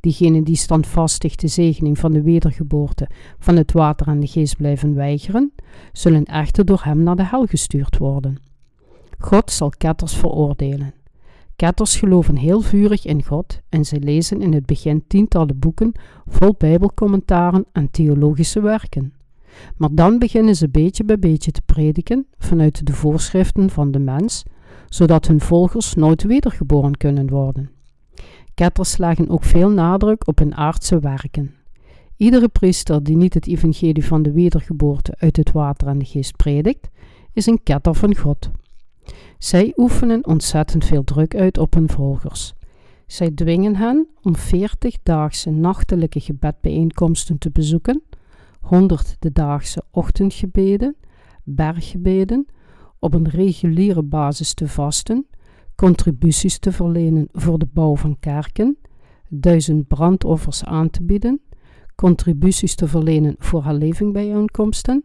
Diegenen die standvastig de zegening van de wedergeboorte van het water en de geest blijven weigeren, zullen echter door hem naar de hel gestuurd worden. God zal ketters veroordelen. Ketters geloven heel vurig in God en zij lezen in het begin tientallen boeken vol Bijbelcommentaren en theologische werken. Maar dan beginnen ze beetje bij beetje te prediken vanuit de voorschriften van de mens, zodat hun volgers nooit wedergeboren kunnen worden. Ketters leggen ook veel nadruk op hun aardse werken. Iedere priester die niet het evangelie van de wedergeboorte uit het water en de geest predikt, is een ketter van God. Zij oefenen ontzettend veel druk uit op hun volgers. Zij dwingen hen om veertigdaagse nachtelijke gebedbijeenkomsten te bezoeken, honderd de daagse ochtendgebeden, berggebeden, op een reguliere basis te vasten, contributies te verlenen voor de bouw van kerken, duizend brandoffers aan te bieden, contributies te verlenen voor herlevingbijeenkomsten,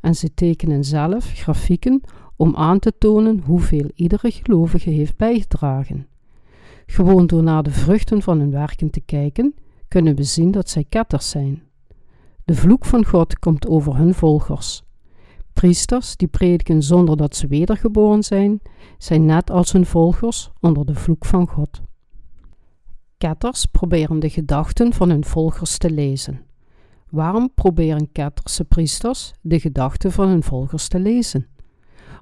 en ze tekenen zelf grafieken om aan te tonen hoeveel iedere gelovige heeft bijgedragen. Gewoon door naar de vruchten van hun werken te kijken, kunnen we zien dat zij ketters zijn. De vloek van God komt over hun volgers. Priesters die prediken zonder dat ze wedergeboren zijn, zijn net als hun volgers onder de vloek van God. Ketters proberen de gedachten van hun volgers te lezen. Waarom proberen ketterse priesters de gedachten van hun volgers te lezen?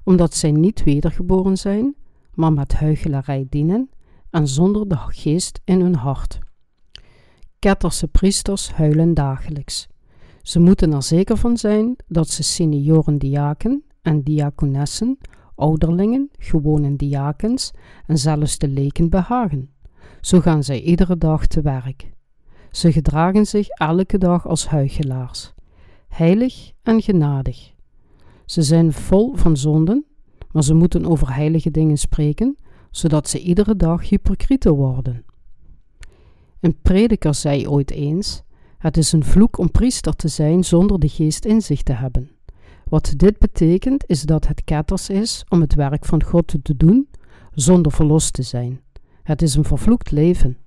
Omdat zij niet wedergeboren zijn, maar met huichelarij dienen en zonder de geest in hun hart. Ketterse priesters huilen dagelijks. Ze moeten er zeker van zijn dat ze senioren diaken en diakonessen, ouderlingen, gewone diakens en zelfs de leken behagen. Zo gaan zij iedere dag te werk. Ze gedragen zich elke dag als huichelaars, heilig en genadig. Ze zijn vol van zonden, maar ze moeten over heilige dingen spreken, zodat ze iedere dag hypocrieten worden. Een prediker zei ooit eens: Het is een vloek om priester te zijn zonder de geest in zich te hebben. Wat dit betekent is dat het ketters is om het werk van God te doen zonder verlost te zijn. Het is een vervloekt leven.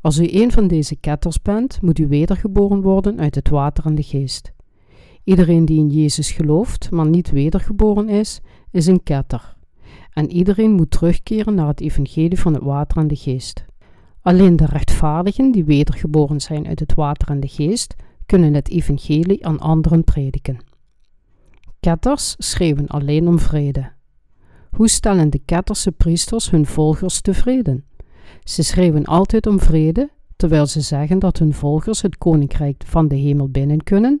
Als u een van deze ketters bent, moet u wedergeboren worden uit het water en de geest. Iedereen die in Jezus gelooft, maar niet wedergeboren is, is een ketter. En iedereen moet terugkeren naar het evangelie van het water en de geest. Alleen de rechtvaardigen die wedergeboren zijn uit het water en de geest, kunnen het evangelie aan anderen prediken. Ketters schreeuwen alleen om vrede. Hoe stellen de ketterse priesters hun volgers tevreden? Ze schreeuwen altijd om vrede, terwijl ze zeggen dat hun volgers het koninkrijk van de hemel binnen kunnen,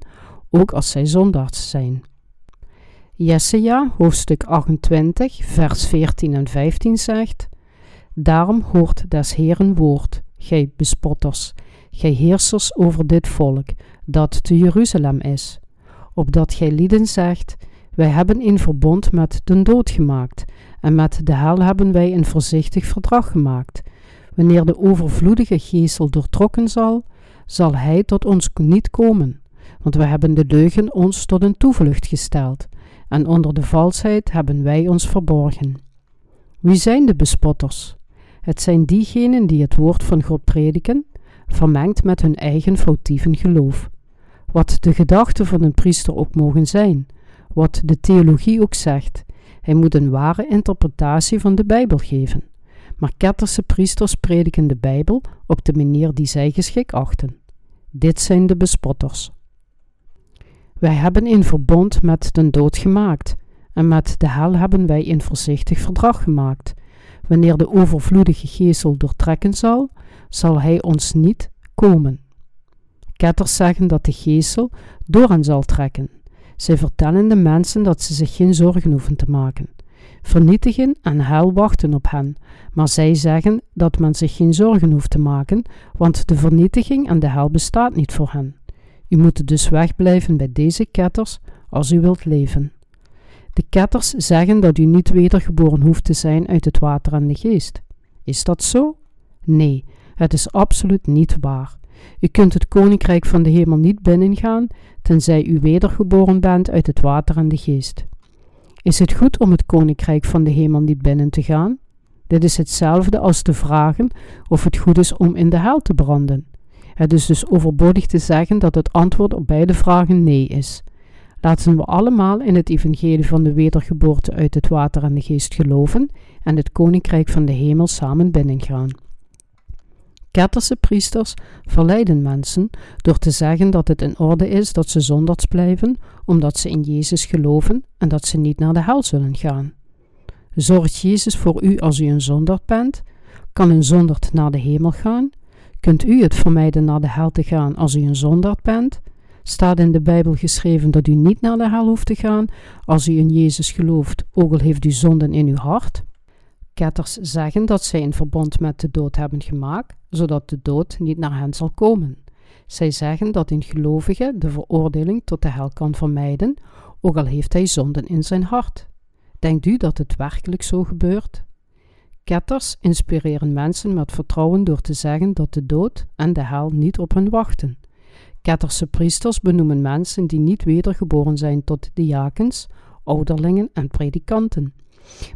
ook als zij zondaars zijn. Jesaja, hoofdstuk 28, vers 14 en 15 zegt: Daarom hoort des Heeren woord, gij bespotters, gij heersers over dit volk, dat te Jeruzalem is, opdat gij lieden zegt: Wij hebben een verbond met den dood gemaakt, en met de hel hebben wij een voorzichtig verdrag gemaakt. Wanneer de overvloedige geestel doortrokken zal, zal hij tot ons niet komen, want wij hebben de leugen ons tot een toevlucht gesteld en onder de valsheid hebben wij ons verborgen. Wie zijn de bespotters? Het zijn diegenen die het woord van God prediken, vermengd met hun eigen foutieven geloof. Wat de gedachten van een priester ook mogen zijn, wat de theologie ook zegt, hij moet een ware interpretatie van de Bijbel geven. Maar ketterse priesters prediken de Bijbel op de manier die zij geschikt achten. Dit zijn de bespotters. Wij hebben een verbond met den dood gemaakt, en met de hel hebben wij een voorzichtig verdrag gemaakt. Wanneer de overvloedige geestel doortrekken zal, zal hij ons niet komen. Ketters zeggen dat de geestel door hen zal trekken. Zij vertellen de mensen dat ze zich geen zorgen hoeven te maken. Vernietigen en hel wachten op hen, maar zij zeggen dat men zich geen zorgen hoeft te maken, want de vernietiging en de hel bestaat niet voor hen. U moet dus wegblijven bij deze ketters als u wilt leven. De ketters zeggen dat u niet wedergeboren hoeft te zijn uit het water en de geest. Is dat zo? Nee, het is absoluut niet waar. U kunt het koninkrijk van de hemel niet binnengaan, tenzij u wedergeboren bent uit het water en de geest. Is het goed om het koninkrijk van de hemel niet binnen te gaan? Dit is hetzelfde als te vragen of het goed is om in de hel te branden. Het is dus overbodig te zeggen dat het antwoord op beide vragen nee is. Laten we allemaal in het evangelie van de wedergeboorte uit het water en de geest geloven en het koninkrijk van de hemel samen binnengaan. Ketterse priesters verleiden mensen door te zeggen dat het in orde is dat ze zondags blijven, omdat ze in Jezus geloven en dat ze niet naar de hel zullen gaan. Zorgt Jezus voor u als u een zonderd bent? Kan een zonderd naar de hemel gaan? Kunt u het vermijden naar de hel te gaan als u een zonderd bent? Staat in de Bijbel geschreven dat u niet naar de hel hoeft te gaan als u in Jezus gelooft, ook al heeft u zonden in uw hart? Ketters zeggen dat zij een verbond met de dood hebben gemaakt, zodat de dood niet naar hen zal komen. Zij zeggen dat een gelovige de veroordeling tot de hel kan vermijden, ook al heeft hij zonden in zijn hart. Denkt u dat het werkelijk zo gebeurt? Ketters inspireren mensen met vertrouwen door te zeggen dat de dood en de hel niet op hen wachten. Ketterse priesters benoemen mensen die niet wedergeboren zijn tot diakens, ouderlingen en predikanten.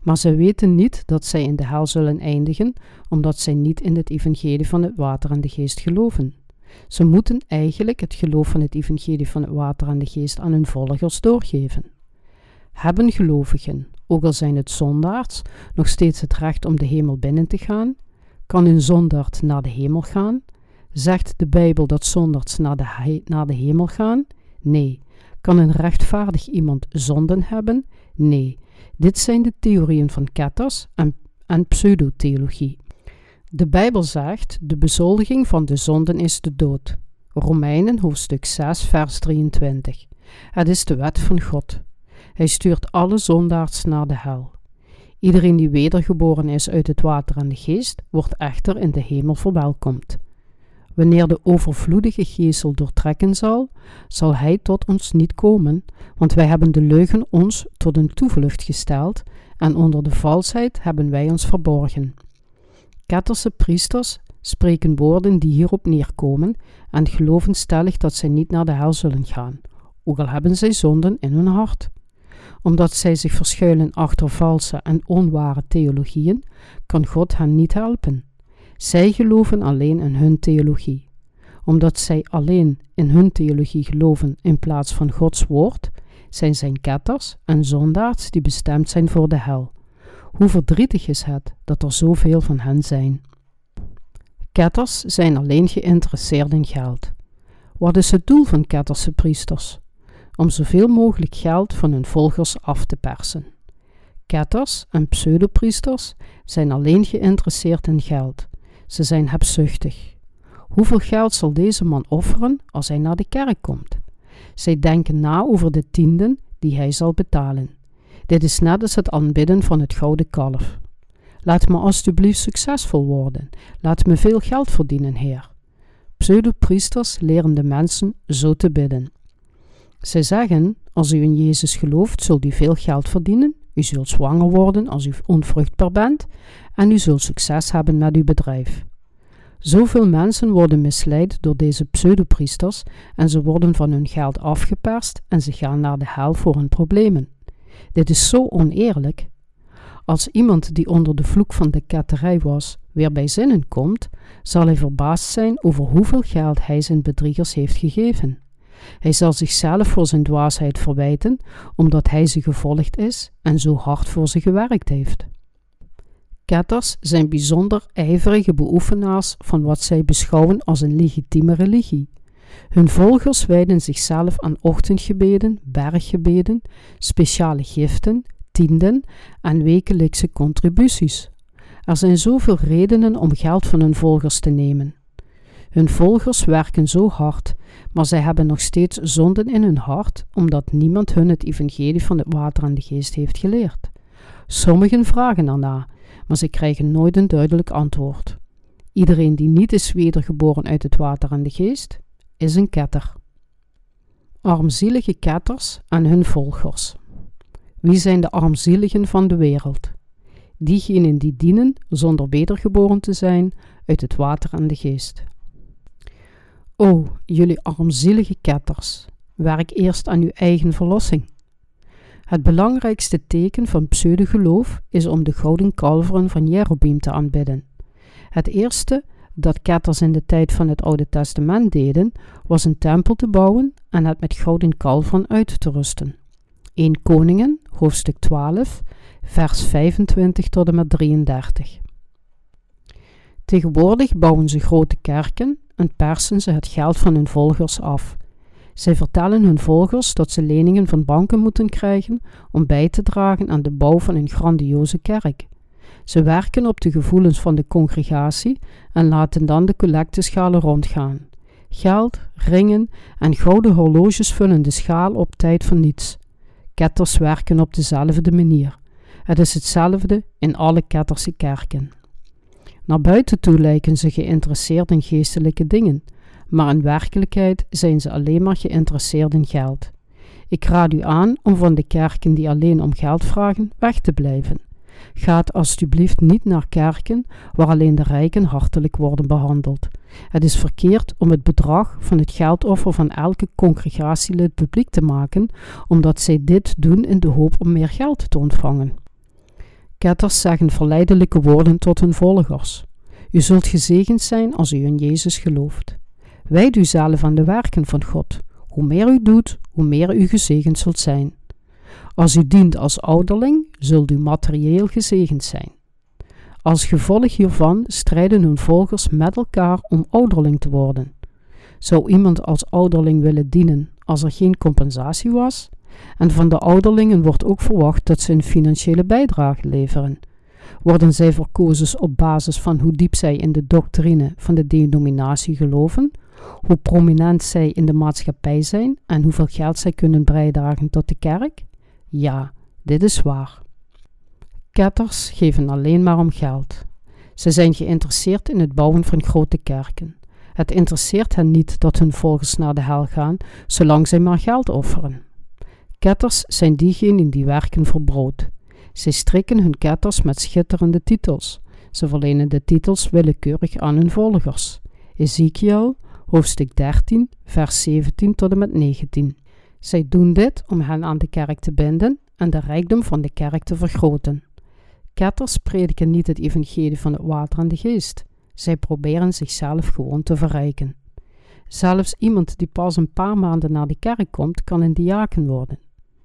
Maar zij weten niet dat zij in de hel zullen eindigen, omdat zij niet in het evangelie van het water en de geest geloven. Ze moeten eigenlijk het geloof van het evangelie van het water en de geest aan hun volgers doorgeven. Hebben gelovigen, ook al zijn het zondaars, nog steeds het recht om de hemel binnen te gaan? Kan een zondaard naar de hemel gaan? Zegt de Bijbel dat zondaars naar de, naar de hemel gaan? Nee. Kan een rechtvaardig iemand zonden hebben? Nee. Dit zijn de theorieën van ketters en, en pseudotheologie. De Bijbel zegt: de bezoldiging van de zonden is de dood. Romeinen hoofdstuk 6, vers 23. Het is de wet van God. Hij stuurt alle zondaars naar de hel. Iedereen die wedergeboren is uit het water en de geest, wordt echter in de hemel verwelkomd. Wanneer de overvloedige geestel doortrekken zal, zal hij tot ons niet komen, want wij hebben de leugen ons tot een toevlucht gesteld en onder de valsheid hebben wij ons verborgen. Ketterse priesters spreken woorden die hierop neerkomen en geloven stellig dat zij niet naar de hel zullen gaan, ook al hebben zij zonden in hun hart. Omdat zij zich verschuilen achter valse en onware theologieën, kan God hen niet helpen. Zij geloven alleen in hun theologie. Omdat zij alleen in hun theologie geloven in plaats van Gods woord, zijn zijn ketters en zondaars die bestemd zijn voor de hel. Hoe verdrietig is het dat er zoveel van hen zijn. Ketters zijn alleen geïnteresseerd in geld. Wat is het doel van ketterse priesters? Om zoveel mogelijk geld van hun volgers af te persen. Ketters en pseudopriesters zijn alleen geïnteresseerd in geld. Ze zijn hebzuchtig. Hoeveel geld zal deze man offeren als hij naar de kerk komt? Zij denken na over de tienden die hij zal betalen. Dit is net als het aanbidden van het gouden kalf. Laat me alstublieft succesvol worden. Laat me veel geld verdienen, Heer. Pseudopriesters leren de mensen zo te bidden. Zij zeggen: Als u in Jezus gelooft, zult u veel geld verdienen. U zult zwanger worden als u onvruchtbaar bent en u zult succes hebben met uw bedrijf. Zoveel mensen worden misleid door deze pseudopriesters en ze worden van hun geld afgeperst en ze gaan naar de hel voor hun problemen. Dit is zo oneerlijk. Als iemand die onder de vloek van de ketterij was weer bij zinnen komt, zal hij verbaasd zijn over hoeveel geld hij zijn bedriegers heeft gegeven. Hij zal zichzelf voor zijn dwaasheid verwijten, omdat hij ze gevolgd is en zo hard voor ze gewerkt heeft. Ketters zijn bijzonder ijverige beoefenaars van wat zij beschouwen als een legitieme religie. Hun volgers wijden zichzelf aan ochtendgebeden, berggebeden, speciale giften, tienden en wekelijkse contributies. Er zijn zoveel redenen om geld van hun volgers te nemen. Hun volgers werken zo hard, maar zij hebben nog steeds zonden in hun hart, omdat niemand hun het evangelie van het water en de geest heeft geleerd. Sommigen vragen erna, maar ze krijgen nooit een duidelijk antwoord. Iedereen die niet is wedergeboren uit het water en de geest, is een ketter. Armzielige ketters en hun volgers. Wie zijn de armzieligen van de wereld? Diegenen die dienen zonder wedergeboren te zijn uit het water en de geest. O, jullie armzielige ketters, werk eerst aan uw eigen verlossing. Het belangrijkste teken van pseudogeloof is om de gouden kalveren van Jerobeam te aanbidden. Het eerste dat ketters in de tijd van het Oude Testament deden, was een tempel te bouwen en het met gouden kalveren uit te rusten. 1 Koningen, hoofdstuk 12, vers 25 tot en met 33. Tegenwoordig bouwen ze grote kerken en persen ze het geld van hun volgers af. Zij vertellen hun volgers dat ze leningen van banken moeten krijgen om bij te dragen aan de bouw van een grandioze kerk. Ze werken op de gevoelens van de congregatie en laten dan de collecteschalen rondgaan. Geld, ringen en gouden horloges vullen de schaal op tijd van niets. Ketters werken op dezelfde manier. Het is hetzelfde in alle ketterse kerken. Naar buiten toe lijken ze geïnteresseerd in geestelijke dingen, maar in werkelijkheid zijn ze alleen maar geïnteresseerd in geld. Ik raad u aan om van de kerken die alleen om geld vragen weg te blijven. Gaat alstublieft niet naar kerken waar alleen de rijken hartelijk worden behandeld. Het is verkeerd om het bedrag van het geldoffer van elke congregatielid publiek te maken, omdat zij dit doen in de hoop om meer geld te ontvangen. Ketters zeggen verleidelijke woorden tot hun volgers. U zult gezegend zijn als u in Jezus gelooft. Wijd u zelf aan de werken van God. Hoe meer u doet, hoe meer u gezegend zult zijn. Als u dient als ouderling, zult u materieel gezegend zijn. Als gevolg hiervan strijden hun volgers met elkaar om ouderling te worden. Zou iemand als ouderling willen dienen als er geen compensatie was? En van de ouderlingen wordt ook verwacht dat ze een financiële bijdrage leveren. Worden zij verkozen op basis van hoe diep zij in de doctrine van de denominatie geloven, hoe prominent zij in de maatschappij zijn en hoeveel geld zij kunnen bijdragen tot de kerk? Ja, dit is waar. Ketters geven alleen maar om geld. Ze zijn geïnteresseerd in het bouwen van grote kerken. Het interesseert hen niet dat hun volgers naar de hel gaan, zolang zij maar geld offeren. Ketters zijn diegenen die werken voor brood. Zij strikken hun ketters met schitterende titels. Ze verlenen de titels willekeurig aan hun volgers. Ezekiel, hoofdstuk 13, vers 17 tot en met 19. Zij doen dit om hen aan de kerk te binden en de rijkdom van de kerk te vergroten. Ketters prediken niet het evangelie van het water en de geest. Zij proberen zichzelf gewoon te verrijken. Zelfs iemand die pas een paar maanden naar de kerk komt, kan een diaken worden.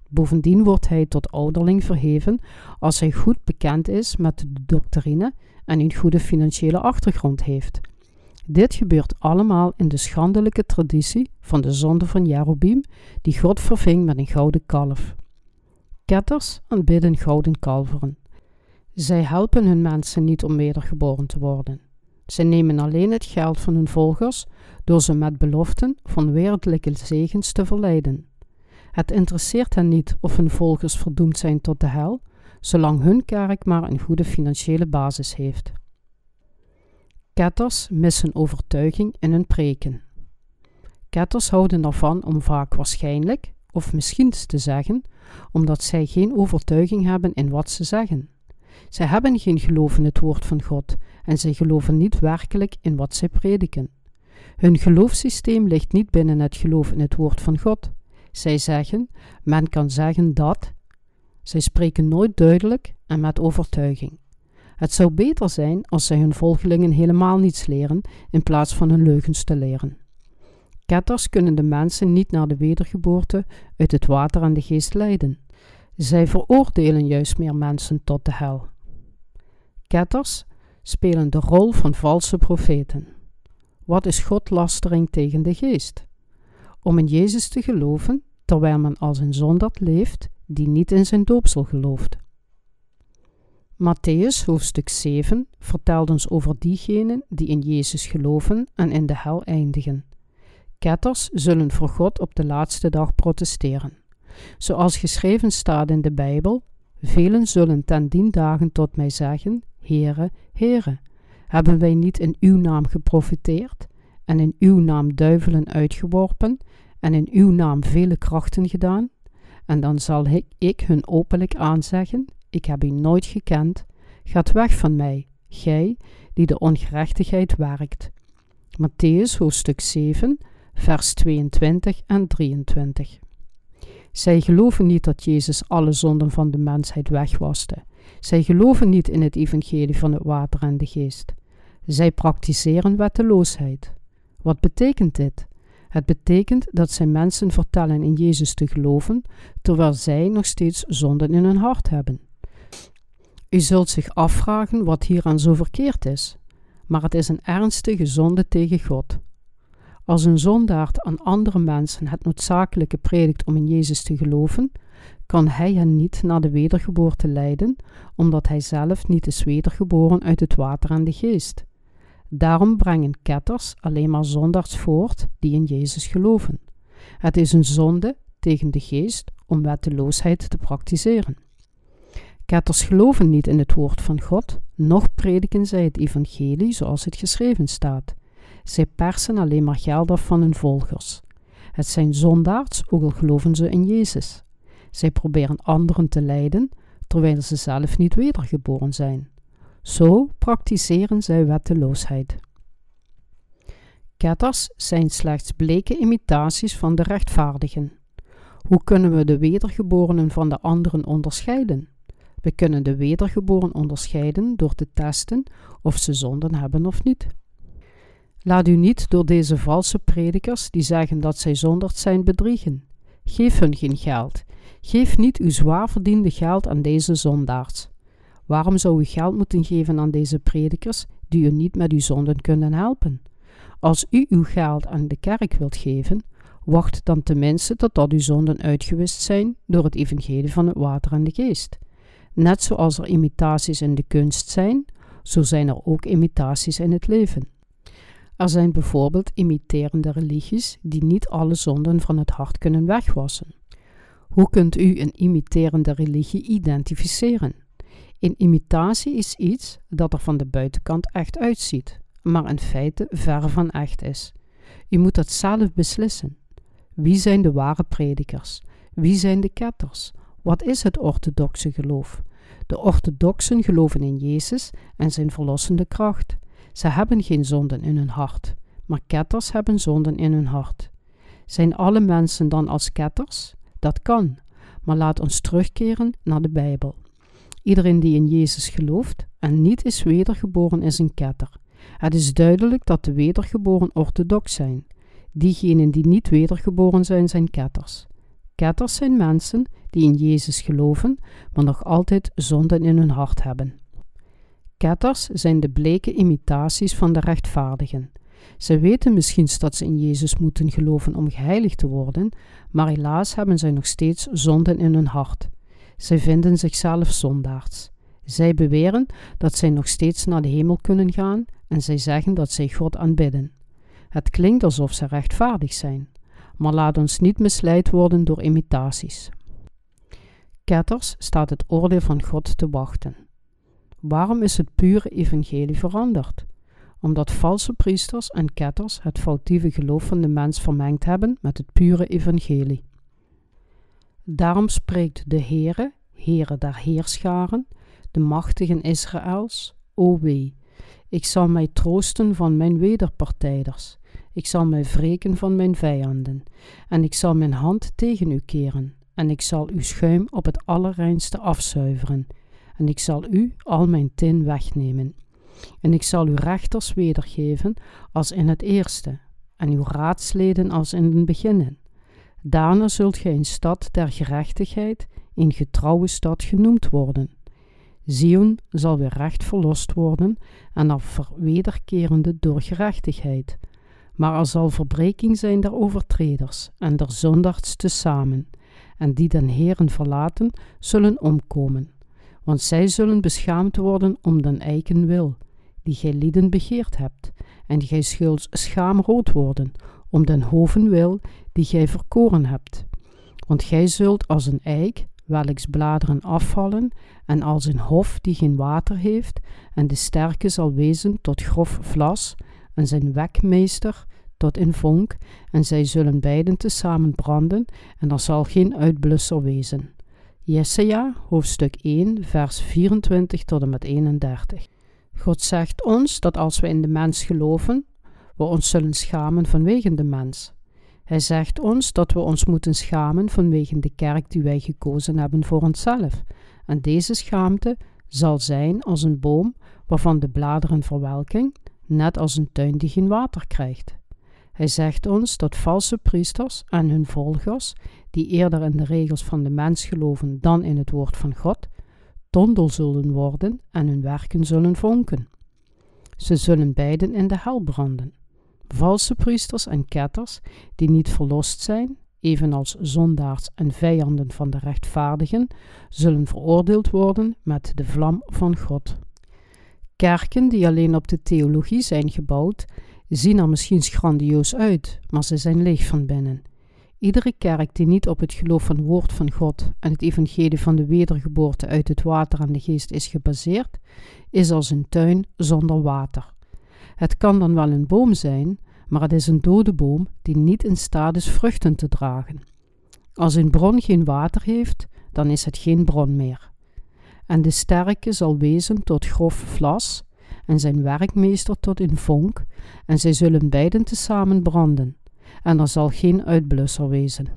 Bovendien wordt hij tot ouderling verheven als hij goed bekend is met de doctrine en een goede financiële achtergrond heeft. Dit gebeurt allemaal in de schandelijke traditie van de zonde van Jerobim, die God verving met een gouden kalf. Ketters aanbidden gouden kalveren. Zij helpen hun mensen niet om wedergeboren te worden. Zij nemen alleen het geld van hun volgers door ze met beloften van wereldlijke zegens te verleiden. Het interesseert hen niet of hun volgers verdoemd zijn tot de hel, zolang hun kerk maar een goede financiële basis heeft. Ketters missen overtuiging in hun preken. Ketters houden ervan om vaak waarschijnlijk, of misschien te zeggen, omdat zij geen overtuiging hebben in wat ze zeggen. Zij hebben geen geloof in het woord van God en zij geloven niet werkelijk in wat zij prediken. Hun geloofssysteem ligt niet binnen het geloof in het woord van God. Zij zeggen, men kan zeggen dat. Zij spreken nooit duidelijk en met overtuiging. Het zou beter zijn als zij hun volgelingen helemaal niets leren in plaats van hun leugens te leren. Ketters kunnen de mensen niet naar de wedergeboorte uit het water en de geest leiden. Zij veroordelen juist meer mensen tot de hel. Ketters spelen de rol van valse profeten. Wat is godlastering tegen de geest? Om in Jezus te geloven, terwijl men als een zondaard leeft die niet in zijn doopsel gelooft. Matthäus hoofdstuk 7 vertelt ons over diegenen die in Jezus geloven en in de hel eindigen. Ketters zullen voor God op de laatste dag protesteren. Zoals geschreven staat in de Bijbel, velen zullen ten dien dagen tot mij zeggen, Heere, Heere, hebben wij niet in uw naam geprofiteerd en in uw naam duivelen uitgeworpen en in uw naam vele krachten gedaan? En dan zal ik, hun openlijk aanzeggen, ik heb u nooit gekend, gaat weg van mij, gij die de ongerechtigheid werkt. Matthäus hoofdstuk 7, vers 22 en 23. Zij geloven niet dat Jezus alle zonden van de mensheid wegwaste. Zij geloven niet in het evangelie van het water en de geest. Zij praktiseren wetteloosheid. Wat betekent dit? Het betekent dat zij mensen vertellen in Jezus te geloven, terwijl zij nog steeds zonden in hun hart hebben. U zult zich afvragen wat hieraan zo verkeerd is, maar het is een ernstige zonde tegen God. Als een zondaard aan andere mensen het noodzakelijke predikt om in Jezus te geloven, kan hij hen niet naar de wedergeboorte leiden, omdat hij zelf niet is wedergeboren uit het water en de geest. Daarom brengen ketters alleen maar zondaars voort die in Jezus geloven. Het is een zonde tegen de geest om wetteloosheid te praktiseren. Ketters geloven niet in het woord van God, noch prediken zij het evangelie zoals het geschreven staat. Zij persen alleen maar geld af van hun volgers. Het zijn zondaards, ook al geloven ze in Jezus. Zij proberen anderen te leiden, terwijl ze zelf niet wedergeboren zijn. Zo praktiseren zij wetteloosheid. Ketters zijn slechts bleke imitaties van de rechtvaardigen. Hoe kunnen we de wedergeborenen van de anderen onderscheiden? We kunnen de wedergeboren onderscheiden door te testen of ze zonden hebben of niet. Laat u niet door deze valse predikers die zeggen dat zij zonderd zijn bedriegen. Geef hun geen geld. Geef niet uw zwaar verdiende geld aan deze zondaars. Waarom zou u geld moeten geven aan deze predikers die u niet met uw zonden kunnen helpen? Als u uw geld aan de kerk wilt geven, wacht dan tenminste totdat uw zonden uitgewist zijn door het evangelie van het water en de geest. Net zoals er imitaties in de kunst zijn, zo zijn er ook imitaties in het leven. Er zijn bijvoorbeeld imiterende religies die niet alle zonden van het hart kunnen wegwassen. Hoe kunt u een imiterende religie identificeren? Een imitatie is iets dat er van de buitenkant echt uitziet, maar in feite ver van echt is. U moet dat zelf beslissen. Wie zijn de ware predikers? Wie zijn de ketters? Wat is het orthodoxe geloof? De orthodoxen geloven in Jezus en zijn verlossende kracht. Ze hebben geen zonden in hun hart, maar ketters hebben zonden in hun hart. Zijn alle mensen dan als ketters? Dat kan, maar laat ons terugkeren naar de Bijbel. Iedereen die in Jezus gelooft en niet is wedergeboren is een ketter. Het is duidelijk dat de wedergeboren orthodox zijn. Diegenen die niet wedergeboren zijn, zijn ketters. Ketters zijn mensen die in Jezus geloven, maar nog altijd zonden in hun hart hebben. Ketters zijn de bleke imitaties van de rechtvaardigen. Ze weten misschien dat ze in Jezus moeten geloven om geheiligd te worden, maar helaas hebben zij nog steeds zonden in hun hart. Zij vinden zichzelf zondaards. Zij beweren dat zij nog steeds naar de hemel kunnen gaan en zij zeggen dat zij God aanbidden. Het klinkt alsof ze rechtvaardig zijn, maar laat ons niet misleid worden door imitaties. Ketters staat het oordeel van God te wachten. Waarom is het pure evangelie veranderd? Omdat valse priesters en ketters het foutieve geloof van de mens vermengd hebben met het pure evangelie. Daarom spreekt de Heere, Heere der Heerscharen, de machtigen Israëls, o wee, ik zal mij troosten van mijn wederpartijders, ik zal mij wreken van mijn vijanden, en ik zal mijn hand tegen u keren, en ik zal uw schuim op het allerreinste afzuiveren, en ik zal u al mijn tin wegnemen. En ik zal uw rechters wedergeven als in het eerste, en uw raadsleden als in het beginnen. Daarna zult gij een stad der gerechtigheid, een getrouwe stad genoemd worden. Zion zal weer recht verlost worden en af wederkerende door gerechtigheid. Maar er zal verbreking zijn der overtreders en der zondags tezamen, en die den Heeren verlaten, zullen omkomen. Want zij zullen beschaamd worden om den eiken wil, die gij lieden begeerd hebt, en gij schulds schaamrood worden, om den hoven wil, die gij verkoren hebt. Want gij zult als een eik, welks bladeren afvallen, en als een hof die geen water heeft, en de sterke zal wezen tot grof vlas, en zijn wekmeester tot in vonk, en zij zullen beiden tezamen branden, en er zal geen uitblusser wezen. Jesaja, hoofdstuk 1, vers 24 tot en met 31. God zegt ons dat als we in de mens geloven, we ons zullen schamen vanwege de mens. Hij zegt ons dat we ons moeten schamen vanwege de kerk die wij gekozen hebben voor onszelf. En deze schaamte zal zijn als een boom waarvan de bladeren verwelking, net als een tuin die geen water krijgt. Hij zegt ons dat valse priesters en hun volgers, die eerder in de regels van de mens geloven dan in het woord van God, tondel zullen worden en hun werken zullen vonken. Ze zullen beiden in de hel branden. Valse priesters en ketters, die niet verlost zijn, evenals zondaars en vijanden van de rechtvaardigen, zullen veroordeeld worden met de vlam van God. Kerken die alleen op de theologie zijn gebouwd, zien er misschien grandioos uit, maar ze zijn leeg van binnen. Iedere kerk die niet op het geloof van het woord van God en het evangelie van de wedergeboorte uit het water en de geest is gebaseerd, is als een tuin zonder water. Het kan dan wel een boom zijn, maar het is een dode boom die niet in staat is vruchten te dragen. Als een bron geen water heeft, dan is het geen bron meer. En de sterke zal wezen tot grof vlas, en zijn werkmeester tot een vonk, en zij zullen beiden tezamen branden, en er zal geen uitblusser wezen.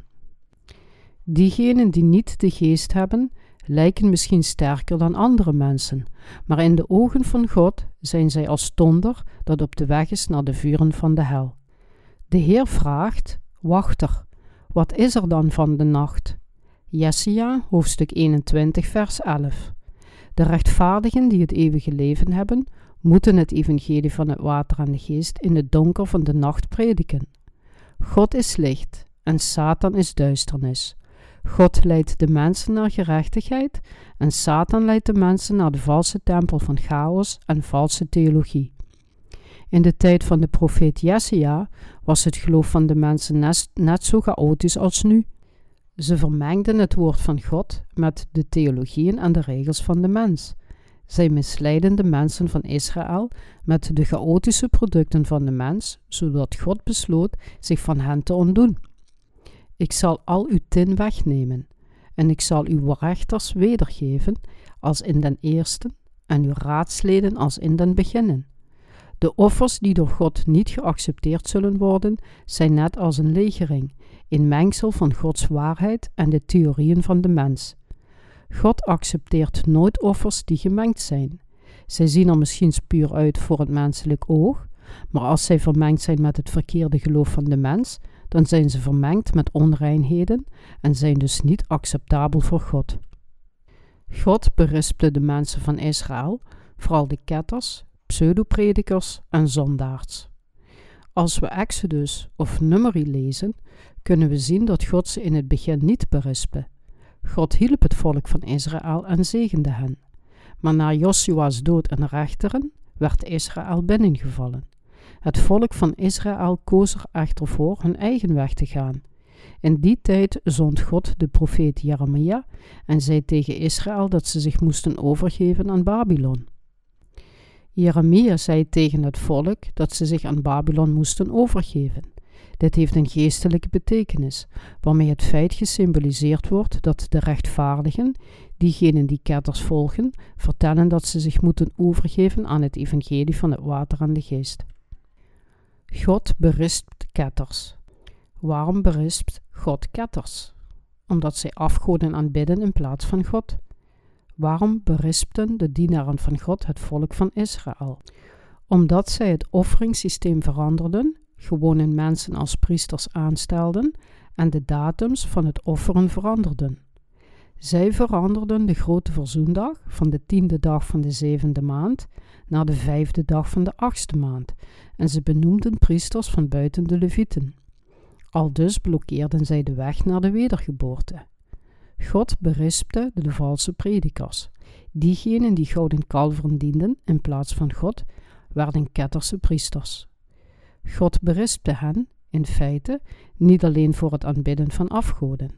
Diegenen die niet de geest hebben, lijken misschien sterker dan andere mensen, maar in de ogen van God zijn zij als donder dat op de weg is naar de vuren van de hel. De Heer vraagt: Wachter, wat is er dan van de nacht? Jesaja, hoofdstuk 21, vers 11. De rechtvaardigen die het eeuwige leven hebben, moeten het evangelie van het water en de geest in het donker van de nacht prediken. God is licht en Satan is duisternis. God leidt de mensen naar gerechtigheid en Satan leidt de mensen naar de valse tempel van chaos en valse theologie. In de tijd van de profeet Jesaja was het geloof van de mensen net zo chaotisch als nu. Ze vermengden het woord van God met de theologieën en de regels van de mens. Zij misleiden de mensen van Israël met de chaotische producten van de mens, zodat God besloot zich van hen te ontdoen. Ik zal al uw tin wegnemen, en ik zal uw rechters wedergeven als in den eerste, en uw raadsleden als in den beginnen. De offers die door God niet geaccepteerd zullen worden, zijn net als een legering, een mengsel van Gods waarheid en de theorieën van de mens. God accepteert nooit offers die gemengd zijn. Zij zien er misschien puur uit voor het menselijk oog, maar als zij vermengd zijn met het verkeerde geloof van de mens, dan zijn ze vermengd met onreinheden en zijn dus niet acceptabel voor God. God berispte de mensen van Israël, vooral de ketters, pseudopredikers en zondaars. Als we Exodus of Numeri lezen, kunnen we zien dat God ze in het begin niet berispte. God hielp het volk van Israël en zegende hen. Maar na Joshua's dood en rechteren werd Israël binnengevallen. Het volk van Israël koos er echter voor hun eigen weg te gaan. In die tijd zond God de profeet Jeremia en zei tegen Israël dat ze zich moesten overgeven aan Babylon. Jeremia zei tegen het volk dat ze zich aan Babylon moesten overgeven. Dit heeft een geestelijke betekenis, waarmee het feit gesymboliseerd wordt dat de rechtvaardigen, diegenen die ketters volgen, vertellen dat ze zich moeten overgeven aan het evangelie van het water en de geest. God berispt ketters. Waarom berispt God ketters? Omdat zij afgoden aanbidden in plaats van God. Waarom berispten de dienaren van God het volk van Israël? Omdat zij het offeringssysteem veranderden, gewone mensen als priesters aanstelden en de datums van het offeren veranderden. Zij veranderden de grote verzoendag van de tiende dag van de zevende maand na de vijfde dag van de achtste maand, en ze benoemden priesters van buiten de Levieten. Aldus blokkeerden zij de weg naar de wedergeboorte. God berispte de valse predikers. Diegenen die gouden kalveren dienden in plaats van God, werden ketterse priesters. God berispte hen, in feite, niet alleen voor het aanbidden van afgoden.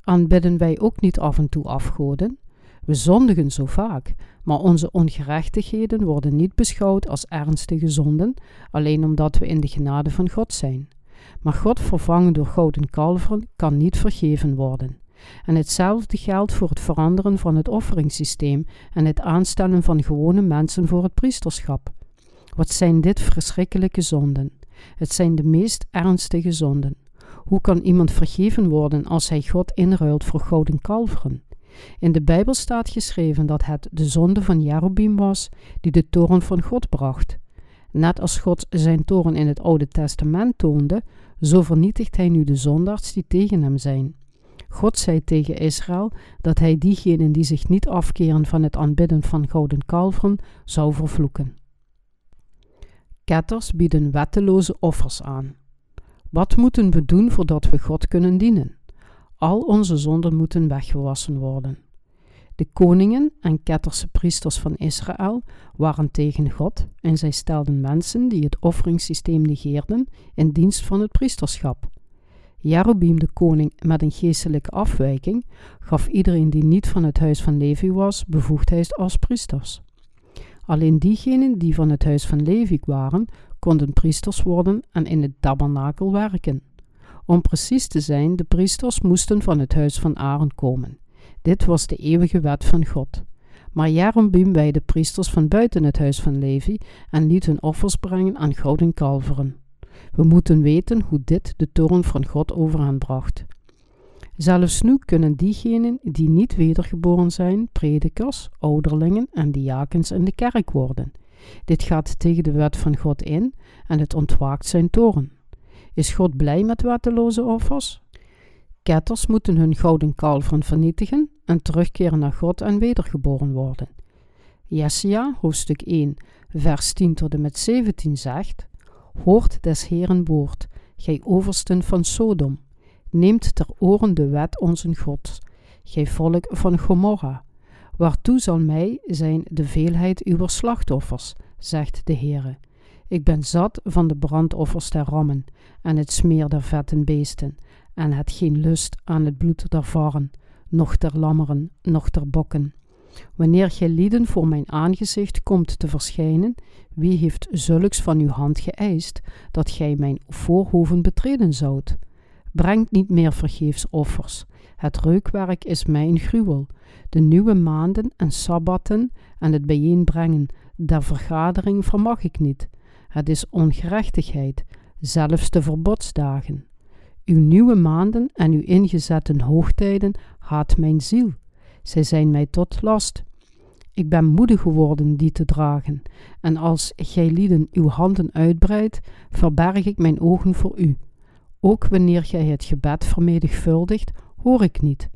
Aanbidden wij ook niet af en toe afgoden? We zondigen zo vaak, maar onze ongerechtigheden worden niet beschouwd als ernstige zonden, alleen omdat we in de genade van God zijn. Maar God vervangen door gouden kalveren kan niet vergeven worden. En hetzelfde geldt voor het veranderen van het offeringssysteem en het aanstellen van gewone mensen voor het priesterschap. Wat zijn dit verschrikkelijke zonden? Het zijn de meest ernstige zonden. Hoe kan iemand vergeven worden als hij God inruilt voor gouden kalveren? In de Bijbel staat geschreven dat het de zonde van Jerobim was die de toren van God bracht. Net als God zijn toren in het Oude Testament toonde, zo vernietigt hij nu de zondaars die tegen hem zijn. God zei tegen Israël dat hij diegenen die zich niet afkeren van het aanbidden van gouden kalveren zou vervloeken. Ketters bieden wetteloze offers aan. Wat moeten we doen voordat we God kunnen dienen? Al onze zonden moeten weggewassen worden. De koningen en ketterse priesters van Israël waren tegen God en zij stelden mensen die het offeringssysteem negeerden in dienst van het priesterschap. Jerobeam de koning met een geestelijke afwijking gaf iedereen die niet van het huis van Levi was bevoegdheid als priesters. Alleen diegenen die van het huis van Levi waren, konden priesters worden en in het tabernakel werken. Om precies te zijn, de priesters moesten van het huis van Aaron komen. Dit was de eeuwige wet van God. Maar Jerobeam de priesters van buiten het huis van Levi en liet hun offers brengen aan gouden kalveren. We moeten weten hoe dit de toren van God over bracht. Zelfs nu kunnen diegenen die niet wedergeboren zijn, predikers, ouderlingen en diakens in de kerk worden. Dit gaat tegen de wet van God in en het ontwaakt zijn toren. Is God blij met wetteloze offers? Ketters moeten hun gouden kalveren vernietigen en terugkeren naar God en wedergeboren worden. Jesaja, hoofdstuk 1, vers 10 tot en met 17 zegt: Hoort des Heeren woord, gij oversten van Sodom. Neemt ter oren de wet onze God, gij volk van Gomorra. Waartoe zal mij zijn de veelheid uw slachtoffers, zegt de Heere. Ik ben zat van de brandoffers der rammen en het smeer der vetten beesten, en het geen lust aan het bloed der varren, noch der lammeren, noch der bokken. Wanneer gij lieden voor mijn aangezicht komt te verschijnen, wie heeft zulks van uw hand geëist, dat gij mijn voorhoven betreden zoudt? Brengt niet meer vergeefs offers. Het reukwerk is mijn gruwel. De nieuwe maanden en sabbatten en het bijeenbrengen der vergadering vermag ik niet. Het is ongerechtigheid, zelfs de verbodsdagen. Uw nieuwe maanden en uw ingezette hoogtijden haat mijn ziel. Zij zijn mij tot last. Ik ben moede geworden die te dragen, en als gij lieden uw handen uitbreidt, verberg ik mijn ogen voor u. Ook wanneer gij het gebed vermenigvuldigt, hoor ik niet,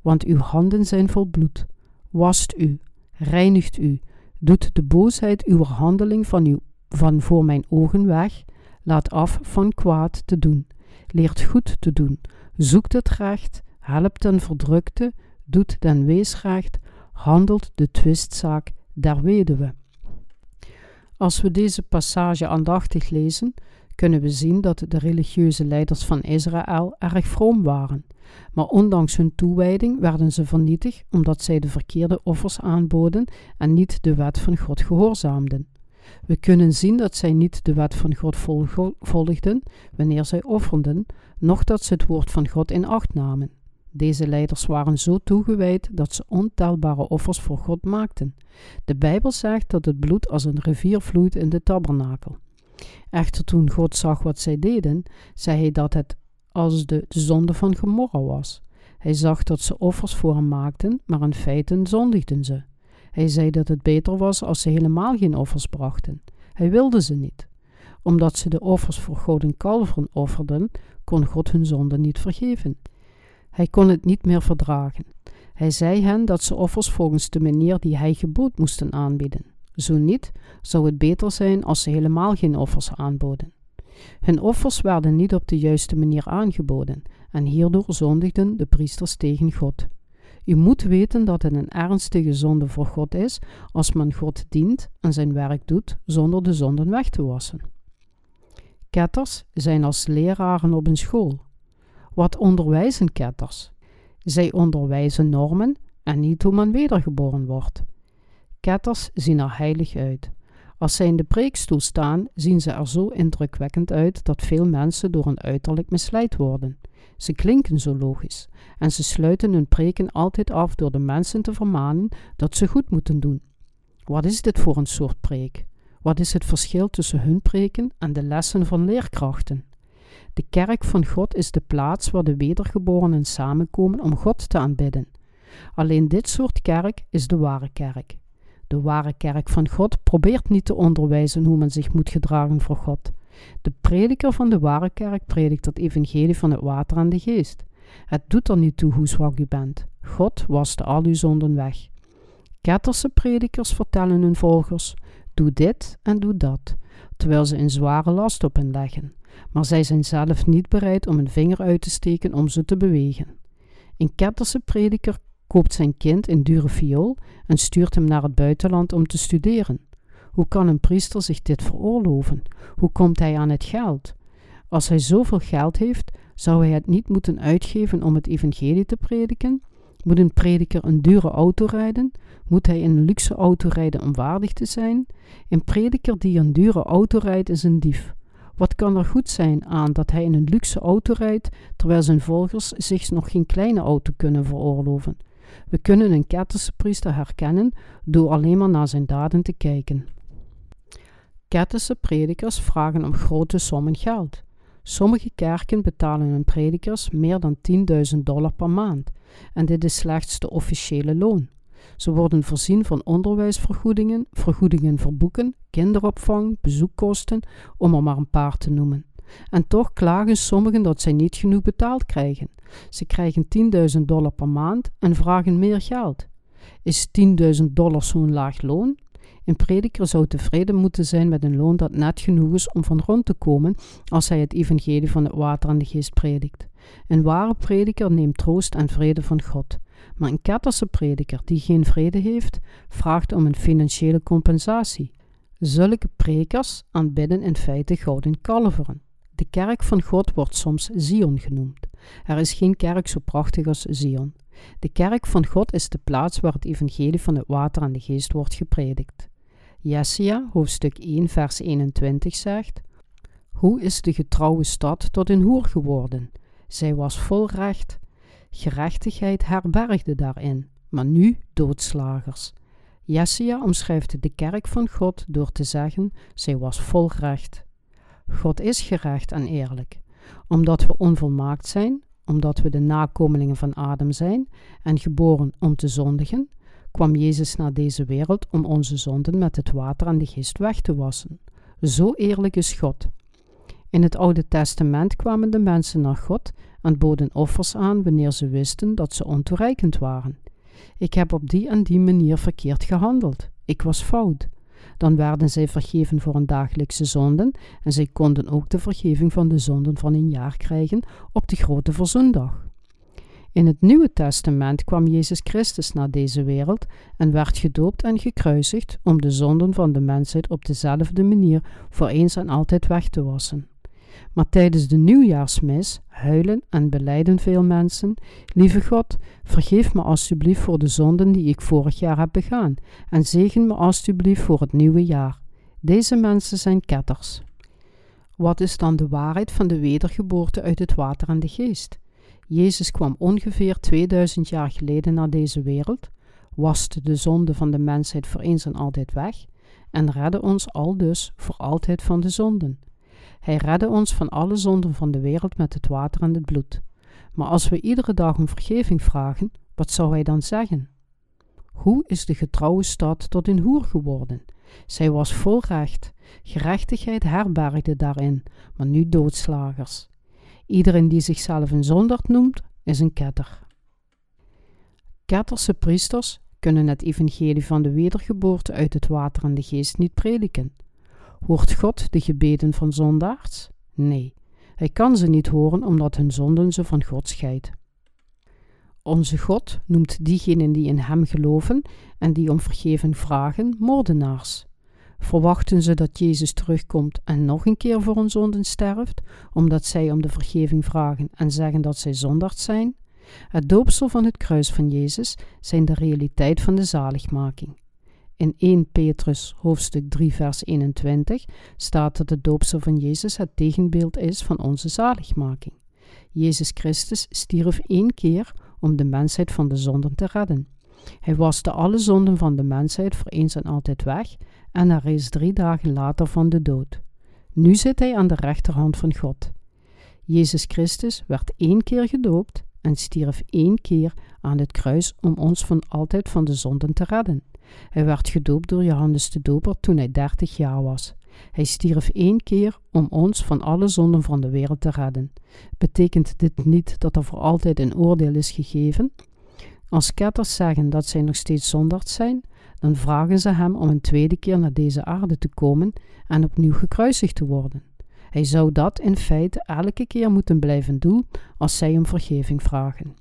want uw handen zijn vol bloed. Wast u, reinigt u, doet de boosheid uw handeling van, uw, van voor mijn ogen weg, laat af van kwaad te doen, leert goed te doen, zoekt het recht, helpt den verdrukte, doet den weesrecht, handelt de twistzaak der weduwe. Als we deze passage aandachtig lezen, kunnen we zien dat de religieuze leiders van Israël erg vroom waren. Maar ondanks hun toewijding werden ze vernietigd omdat zij de verkeerde offers aanboden en niet de wet van God gehoorzaamden. We kunnen zien dat zij niet de wet van God volgden wanneer zij offerden, noch dat ze het woord van God in acht namen. Deze leiders waren zo toegewijd dat ze ontelbare offers voor God maakten. De Bijbel zegt dat het bloed als een rivier vloeit in de tabernakel. Echter toen God zag wat zij deden, zei hij dat het als de zonde van Gomorra was. Hij zag dat ze offers voor hem maakten, maar in feite zondigden ze. Hij zei dat het beter was als ze helemaal geen offers brachten. Hij wilde ze niet. Omdat ze de offers voor goden kalveren offerden, kon God hun zonde niet vergeven. Hij kon het niet meer verdragen. Hij zei hen dat ze offers volgens de manier die hij gebood moesten aanbieden. Zo niet, zou het beter zijn als ze helemaal geen offers aanboden. Hun offers werden niet op de juiste manier aangeboden en hierdoor zondigden de priesters tegen God. U moet weten dat het een ernstige zonde voor God is als men God dient en zijn werk doet zonder de zonden weg te wassen. Ketters zijn als leraren op een school. Wat onderwijzen ketters? Zij onderwijzen normen en niet hoe men wedergeboren wordt. Ketters zien er heilig uit. Als zij in de preekstoel staan, zien ze er zo indrukwekkend uit dat veel mensen door hun uiterlijk misleid worden. Ze klinken zo logisch en ze sluiten hun preken altijd af door de mensen te vermanen dat ze goed moeten doen. Wat is dit voor een soort preek? Wat is het verschil tussen hun preken en de lessen van leerkrachten? De kerk van God is de plaats waar de wedergeborenen samenkomen om God te aanbidden. Alleen dit soort kerk is de ware kerk. De ware kerk van God probeert niet te onderwijzen hoe men zich moet gedragen voor God. De prediker van de ware kerk predikt het evangelie van het water en de geest. Het doet er niet toe hoe zwak u bent. God waste al uw zonden weg. Ketterse predikers vertellen hun volgers: doe dit en doe dat, terwijl ze een zware last op hen leggen. Maar zij zijn zelf niet bereid om een vinger uit te steken om ze te bewegen. Een Ketterse prediker koopt zijn kind een dure viool en stuurt hem naar het buitenland om te studeren. Hoe kan een priester zich dit veroorloven? Hoe komt hij aan het geld? Als hij zoveel geld heeft, zou hij het niet moeten uitgeven om het evangelie te prediken? Moet een prediker een dure auto rijden? Moet hij in een luxe auto rijden om waardig te zijn? Een prediker die een dure auto rijdt is een dief. Wat kan er goed zijn aan dat hij in een luxe auto rijdt, terwijl zijn volgers zich nog geen kleine auto kunnen veroorloven? We kunnen een Ketterse priester herkennen door alleen maar naar zijn daden te kijken. Kettische predikers vragen om grote sommen geld. Sommige kerken betalen hun predikers meer dan 10.000 dollar per maand en dit is slechts de officiële loon. Ze worden voorzien van onderwijsvergoedingen, vergoedingen voor boeken, kinderopvang, bezoekkosten, om er maar een paar te noemen. En toch klagen sommigen dat zij niet genoeg betaald krijgen. Ze krijgen 10.000 dollar per maand en vragen meer geld. Is 10.000 dollar zo'n laag loon? Een prediker zou tevreden moeten zijn met een loon dat net genoeg is om van rond te komen als hij het evangelie van het water en de geest predikt. Een ware prediker neemt troost en vrede van God. Maar een ketterse prediker die geen vrede heeft, vraagt om een financiële compensatie. Zulke prekers aanbidden in feite gouden kalveren. De kerk van God wordt soms Zion genoemd. Er is geen kerk zo prachtig als Zion. De kerk van God is de plaats waar het evangelie van het water en de geest wordt gepredikt. Jesaja, hoofdstuk 1, vers 21 zegt: Hoe is de getrouwe stad tot een hoer geworden? Zij was vol recht. Gerechtigheid herbergde daarin, maar nu doodslagers. Jesaja omschrijft de kerk van God door te zeggen: zij was vol recht. God is gerecht en eerlijk. Omdat we onvolmaakt zijn, omdat we de nakomelingen van Adam zijn en geboren om te zondigen, kwam Jezus naar deze wereld om onze zonden met het water en de geest weg te wassen. Zo eerlijk is God. In het Oude Testament kwamen de mensen naar God en boden offers aan wanneer ze wisten dat ze ontoereikend waren. Ik heb op die en die manier verkeerd gehandeld. Ik was fout. Dan werden zij vergeven voor een dagelijkse zonden en zij konden ook de vergeving van de zonden van een jaar krijgen op de grote verzoendag. In het Nieuwe Testament kwam Jezus Christus naar deze wereld en werd gedoopt en gekruisigd om de zonden van de mensheid op dezelfde manier voor eens en altijd weg te wassen. Maar tijdens de nieuwjaarsmis huilen en beleiden veel mensen: Lieve God, vergeef me alstublieft voor de zonden die ik vorig jaar heb begaan en zegen me alstublieft voor het nieuwe jaar. Deze mensen zijn ketters. Wat is dan de waarheid van de wedergeboorte uit het water en de geest? Jezus kwam ongeveer 2000 jaar geleden naar deze wereld, waste de zonde van de mensheid voor eens en altijd weg en redde ons al dus voor altijd van de zonden. Hij redde ons van alle zonden van de wereld met het water en het bloed. Maar als we iedere dag om vergeving vragen, wat zou hij dan zeggen? Hoe is de getrouwe stad tot een hoer geworden? Zij was vol recht, gerechtigheid herbergde daarin, maar nu doodslagers. Iedereen die zichzelf een zonderd noemt, is een ketter. Ketterse priesters kunnen het evangelie van de wedergeboorte uit het water en de geest niet prediken. Hoort God de gebeden van zondaars? Nee, hij kan ze niet horen omdat hun zonden ze van God scheidt. Onze God noemt diegenen die in Hem geloven en die om vergeving vragen moordenaars. Verwachten ze dat Jezus terugkomt en nog een keer voor hun zonden sterft, omdat zij om de vergeving vragen en zeggen dat zij zondaard zijn? Het doopsel van het kruis van Jezus zijn de realiteit van de zaligmaking. In 1 Petrus hoofdstuk 3 vers 21 staat dat het doopsel van Jezus het tegenbeeld is van onze zaligmaking. Jezus Christus stierf één keer om de mensheid van de zonden te redden. Hij waste alle zonden van de mensheid voor eens en altijd weg en hij rees drie dagen later van de dood. Nu zit hij aan de rechterhand van God. Jezus Christus werd één keer gedoopt en stierf één keer aan het kruis om ons van altijd van de zonden te redden. Hij werd gedoopt door Johannes de Doper toen hij dertig jaar was. Hij stierf één keer om ons van alle zonden van de wereld te redden. Betekent dit niet dat er voor altijd een oordeel is gegeven? Als ketters zeggen dat zij nog steeds zondaard zijn, dan vragen ze hem om een tweede keer naar deze aarde te komen en opnieuw gekruisigd te worden. Hij zou dat in feite elke keer moeten blijven doen als zij om vergeving vragen.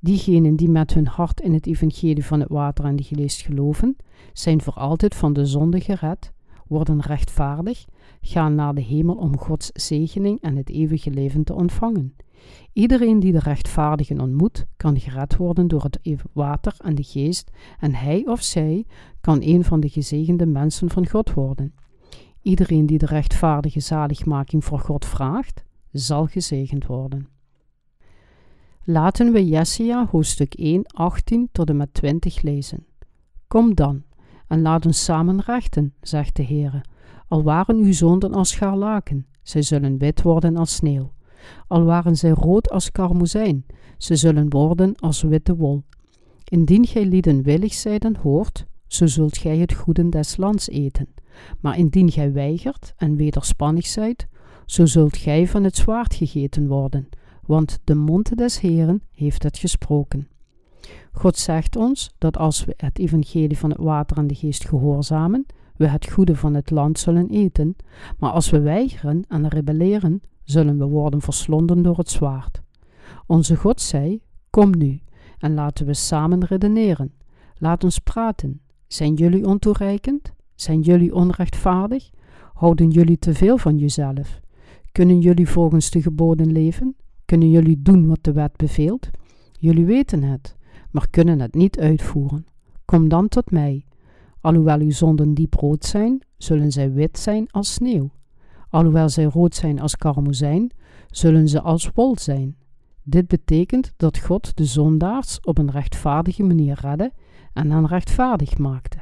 Diegenen die met hun hart in het evangelie van het water en de geest geloven, zijn voor altijd van de zonde gered, worden rechtvaardig, gaan naar de hemel om Gods zegening en het eeuwige leven te ontvangen. Iedereen die de rechtvaardigen ontmoet, kan gered worden door het water en de geest, en hij of zij kan een van de gezegende mensen van God worden. Iedereen die de rechtvaardige zaligmaking voor God vraagt, zal gezegend worden. Laten we Jesaja hoofdstuk 1, 18 tot en met 20 lezen. Kom dan, en laat ons samen rechten, zegt de Heere. Al waren uw zonden als scharlaken, zij zullen wit worden als sneeuw. Al waren zij rood als karmozijn, ze zullen worden als witte wol. Indien gij lieden willig zijt en hoort, zo zult gij het goede des lands eten. Maar indien gij weigert en wederspannig zijt, zo zult gij van het zwaard gegeten worden, want de mond des Heeren heeft het gesproken. God zegt ons dat als we het evangelie van het water en de geest gehoorzamen, we het goede van het land zullen eten, maar als we weigeren en rebelleren, zullen we worden verslonden door het zwaard. Onze God zei: Kom nu en laten we samen redeneren. Laat ons praten. Zijn jullie ontoereikend? Zijn jullie onrechtvaardig? Houden jullie te veel van jezelf? Kunnen jullie volgens de geboden leven? Kunnen jullie doen wat de wet beveelt? Jullie weten het, maar kunnen het niet uitvoeren. Kom dan tot mij. Alhoewel uw zonden diep rood zijn, zullen zij wit zijn als sneeuw. Alhoewel zij rood zijn als karmozijn, zullen ze als wol zijn. Dit betekent dat God de zondaars op een rechtvaardige manier redde en hen rechtvaardig maakte.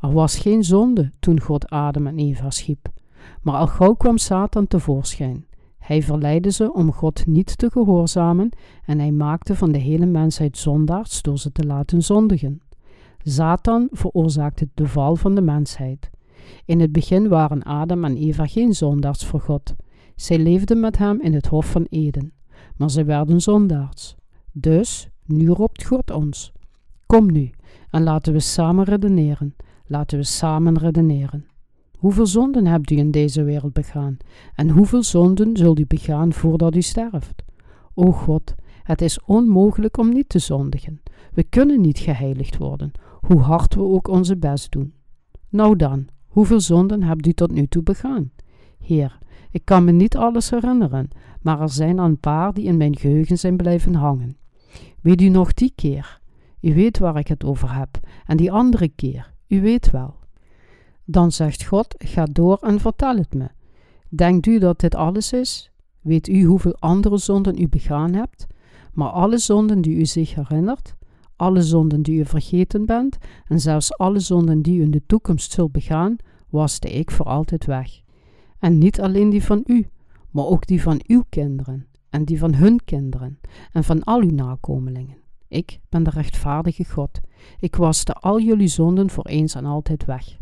Er was geen zonde toen God Adam en Eva schiep, maar al gauw kwam Satan tevoorschijn. Hij verleidde ze om God niet te gehoorzamen en hij maakte van de hele mensheid zondaars door ze te laten zondigen. Satan veroorzaakte de val van de mensheid. In het begin waren Adam en Eva geen zondaars voor God. Zij leefden met hem in het Hof van Eden, maar zij werden zondaars. Dus, nu roept God ons. Kom nu en laten we samen redeneren. Laten we samen redeneren. Hoeveel zonden hebt u in deze wereld begaan? En hoeveel zonden zult u begaan voordat u sterft? O God, het is onmogelijk om niet te zondigen. We kunnen niet geheiligd worden, hoe hard we ook onze best doen. Nou dan, hoeveel zonden hebt u tot nu toe begaan? Heer, ik kan me niet alles herinneren, maar er zijn een paar die in mijn geheugen zijn blijven hangen. Weet u nog die keer? U weet waar ik het over heb. En die andere keer, u weet wel. Dan zegt God: Ga door en vertel het me. Denkt u dat dit alles is? Weet u hoeveel andere zonden u begaan hebt? Maar alle zonden die u zich herinnert, alle zonden die u vergeten bent en zelfs alle zonden die u in de toekomst zult begaan, waste ik voor altijd weg. En niet alleen die van u, maar ook die van uw kinderen en die van hun kinderen en van al uw nakomelingen. Ik ben de rechtvaardige God. Ik waste al jullie zonden voor eens en altijd weg.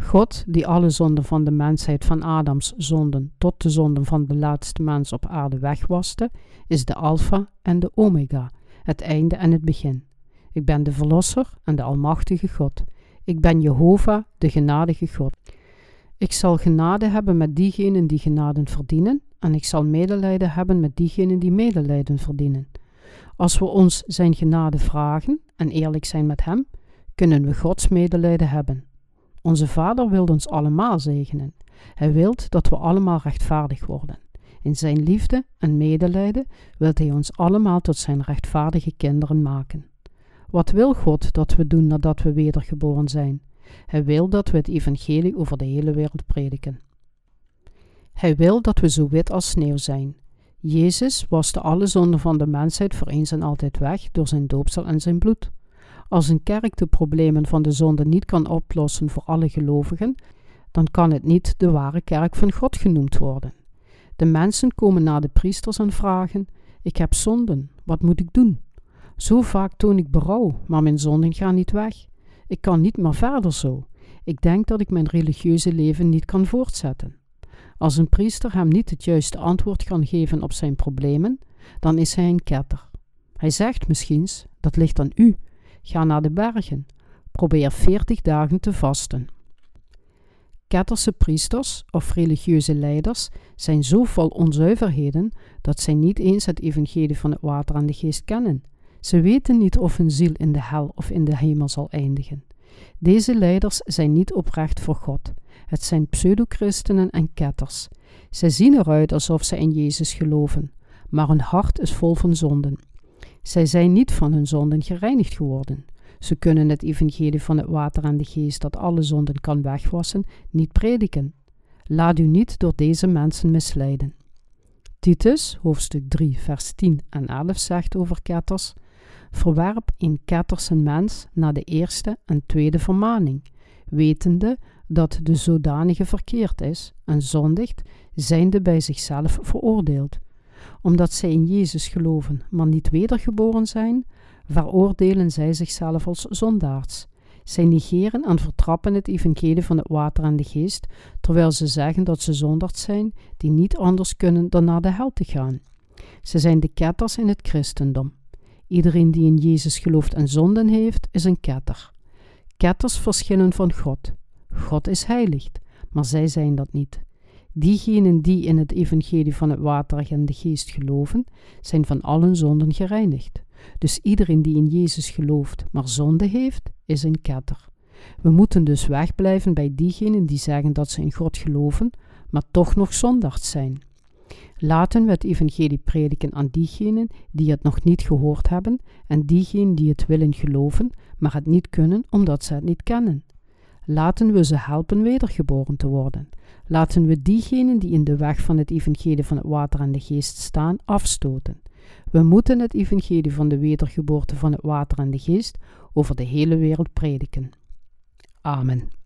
God, die alle zonden van de mensheid van Adams zonden tot de zonden van de laatste mens op aarde wegwaste, is de Alpha en de Omega, het einde en het begin. Ik ben de Verlosser en de Almachtige God. Ik ben Jehovah, de genadige God. Ik zal genade hebben met diegenen die genade verdienen, en ik zal medelijden hebben met diegenen die medelijden verdienen. Als we ons zijn genade vragen en eerlijk zijn met Hem, kunnen we Gods medelijden hebben. Onze Vader wil ons allemaal zegenen. Hij wil dat we allemaal rechtvaardig worden. In zijn liefde en medelijden wil Hij ons allemaal tot zijn rechtvaardige kinderen maken. Wat wil God dat we doen nadat we wedergeboren zijn? Hij wil dat we het evangelie over de hele wereld prediken. Hij wil dat we zo wit als sneeuw zijn. Jezus waste alle zonden van de mensheid voor eens en altijd weg door zijn doopsel en zijn bloed. Als een kerk de problemen van de zonde niet kan oplossen voor alle gelovigen, dan kan het niet de ware kerk van God genoemd worden. De mensen komen naar de priesters en vragen: Ik heb zonden, wat moet ik doen? Zo vaak toon ik berouw, maar mijn zonden gaan niet weg. Ik kan niet meer verder zo. Ik denk dat ik mijn religieuze leven niet kan voortzetten. Als een priester hem niet het juiste antwoord kan geven op zijn problemen, dan is hij een ketter. Hij zegt misschien: Dat ligt aan u. Ga naar de bergen. Probeer veertig dagen te vasten. Ketterse priesters of religieuze leiders zijn zo vol onzuiverheden dat zij niet eens het evangelie van het water en de geest kennen. Ze weten niet of hun ziel in de hel of in de hemel zal eindigen. Deze leiders zijn niet oprecht voor God. Het zijn pseudochristenen en ketters. Zij zien eruit alsof ze in Jezus geloven, maar hun hart is vol van zonden. Zij zijn niet van hun zonden gereinigd geworden. Ze kunnen het evangelie van het water en de geest dat alle zonden kan wegwassen, niet prediken. Laat u niet door deze mensen misleiden. Titus, hoofdstuk 3, vers 10 en 11 zegt over ketters: Verwerp in ketters een mens na de eerste en tweede vermaning, wetende dat de zodanige verkeerd is en zondigt, zijnde bij zichzelf veroordeeld. Omdat zij in Jezus geloven, maar niet wedergeboren zijn, veroordelen zij zichzelf als zondaars. Zij negeren en vertrappen het evangelie van het water en de geest, terwijl ze zeggen dat ze zondaars zijn, die niet anders kunnen dan naar de hel te gaan. Ze zijn de ketters in het christendom. Iedereen die in Jezus gelooft en zonden heeft, is een ketter. Ketters verschillen van God. God is heilig, maar zij zijn dat niet. Diegenen die in het evangelie van het water en de geest geloven, zijn van allen zonden gereinigd. Dus iedereen die in Jezus gelooft, maar zonde heeft, is een ketter. We moeten dus wegblijven bij diegenen die zeggen dat ze in God geloven, maar toch nog zondags zijn. Laten we het evangelie prediken aan diegenen die het nog niet gehoord hebben en diegenen die het willen geloven, maar het niet kunnen omdat ze het niet kennen. Laten we ze helpen wedergeboren te worden. Laten we diegenen die in de weg van het evangelie van het water en de geest staan, afstoten. We moeten het evangelie van de wedergeboorte van het water en de geest over de hele wereld prediken. Amen.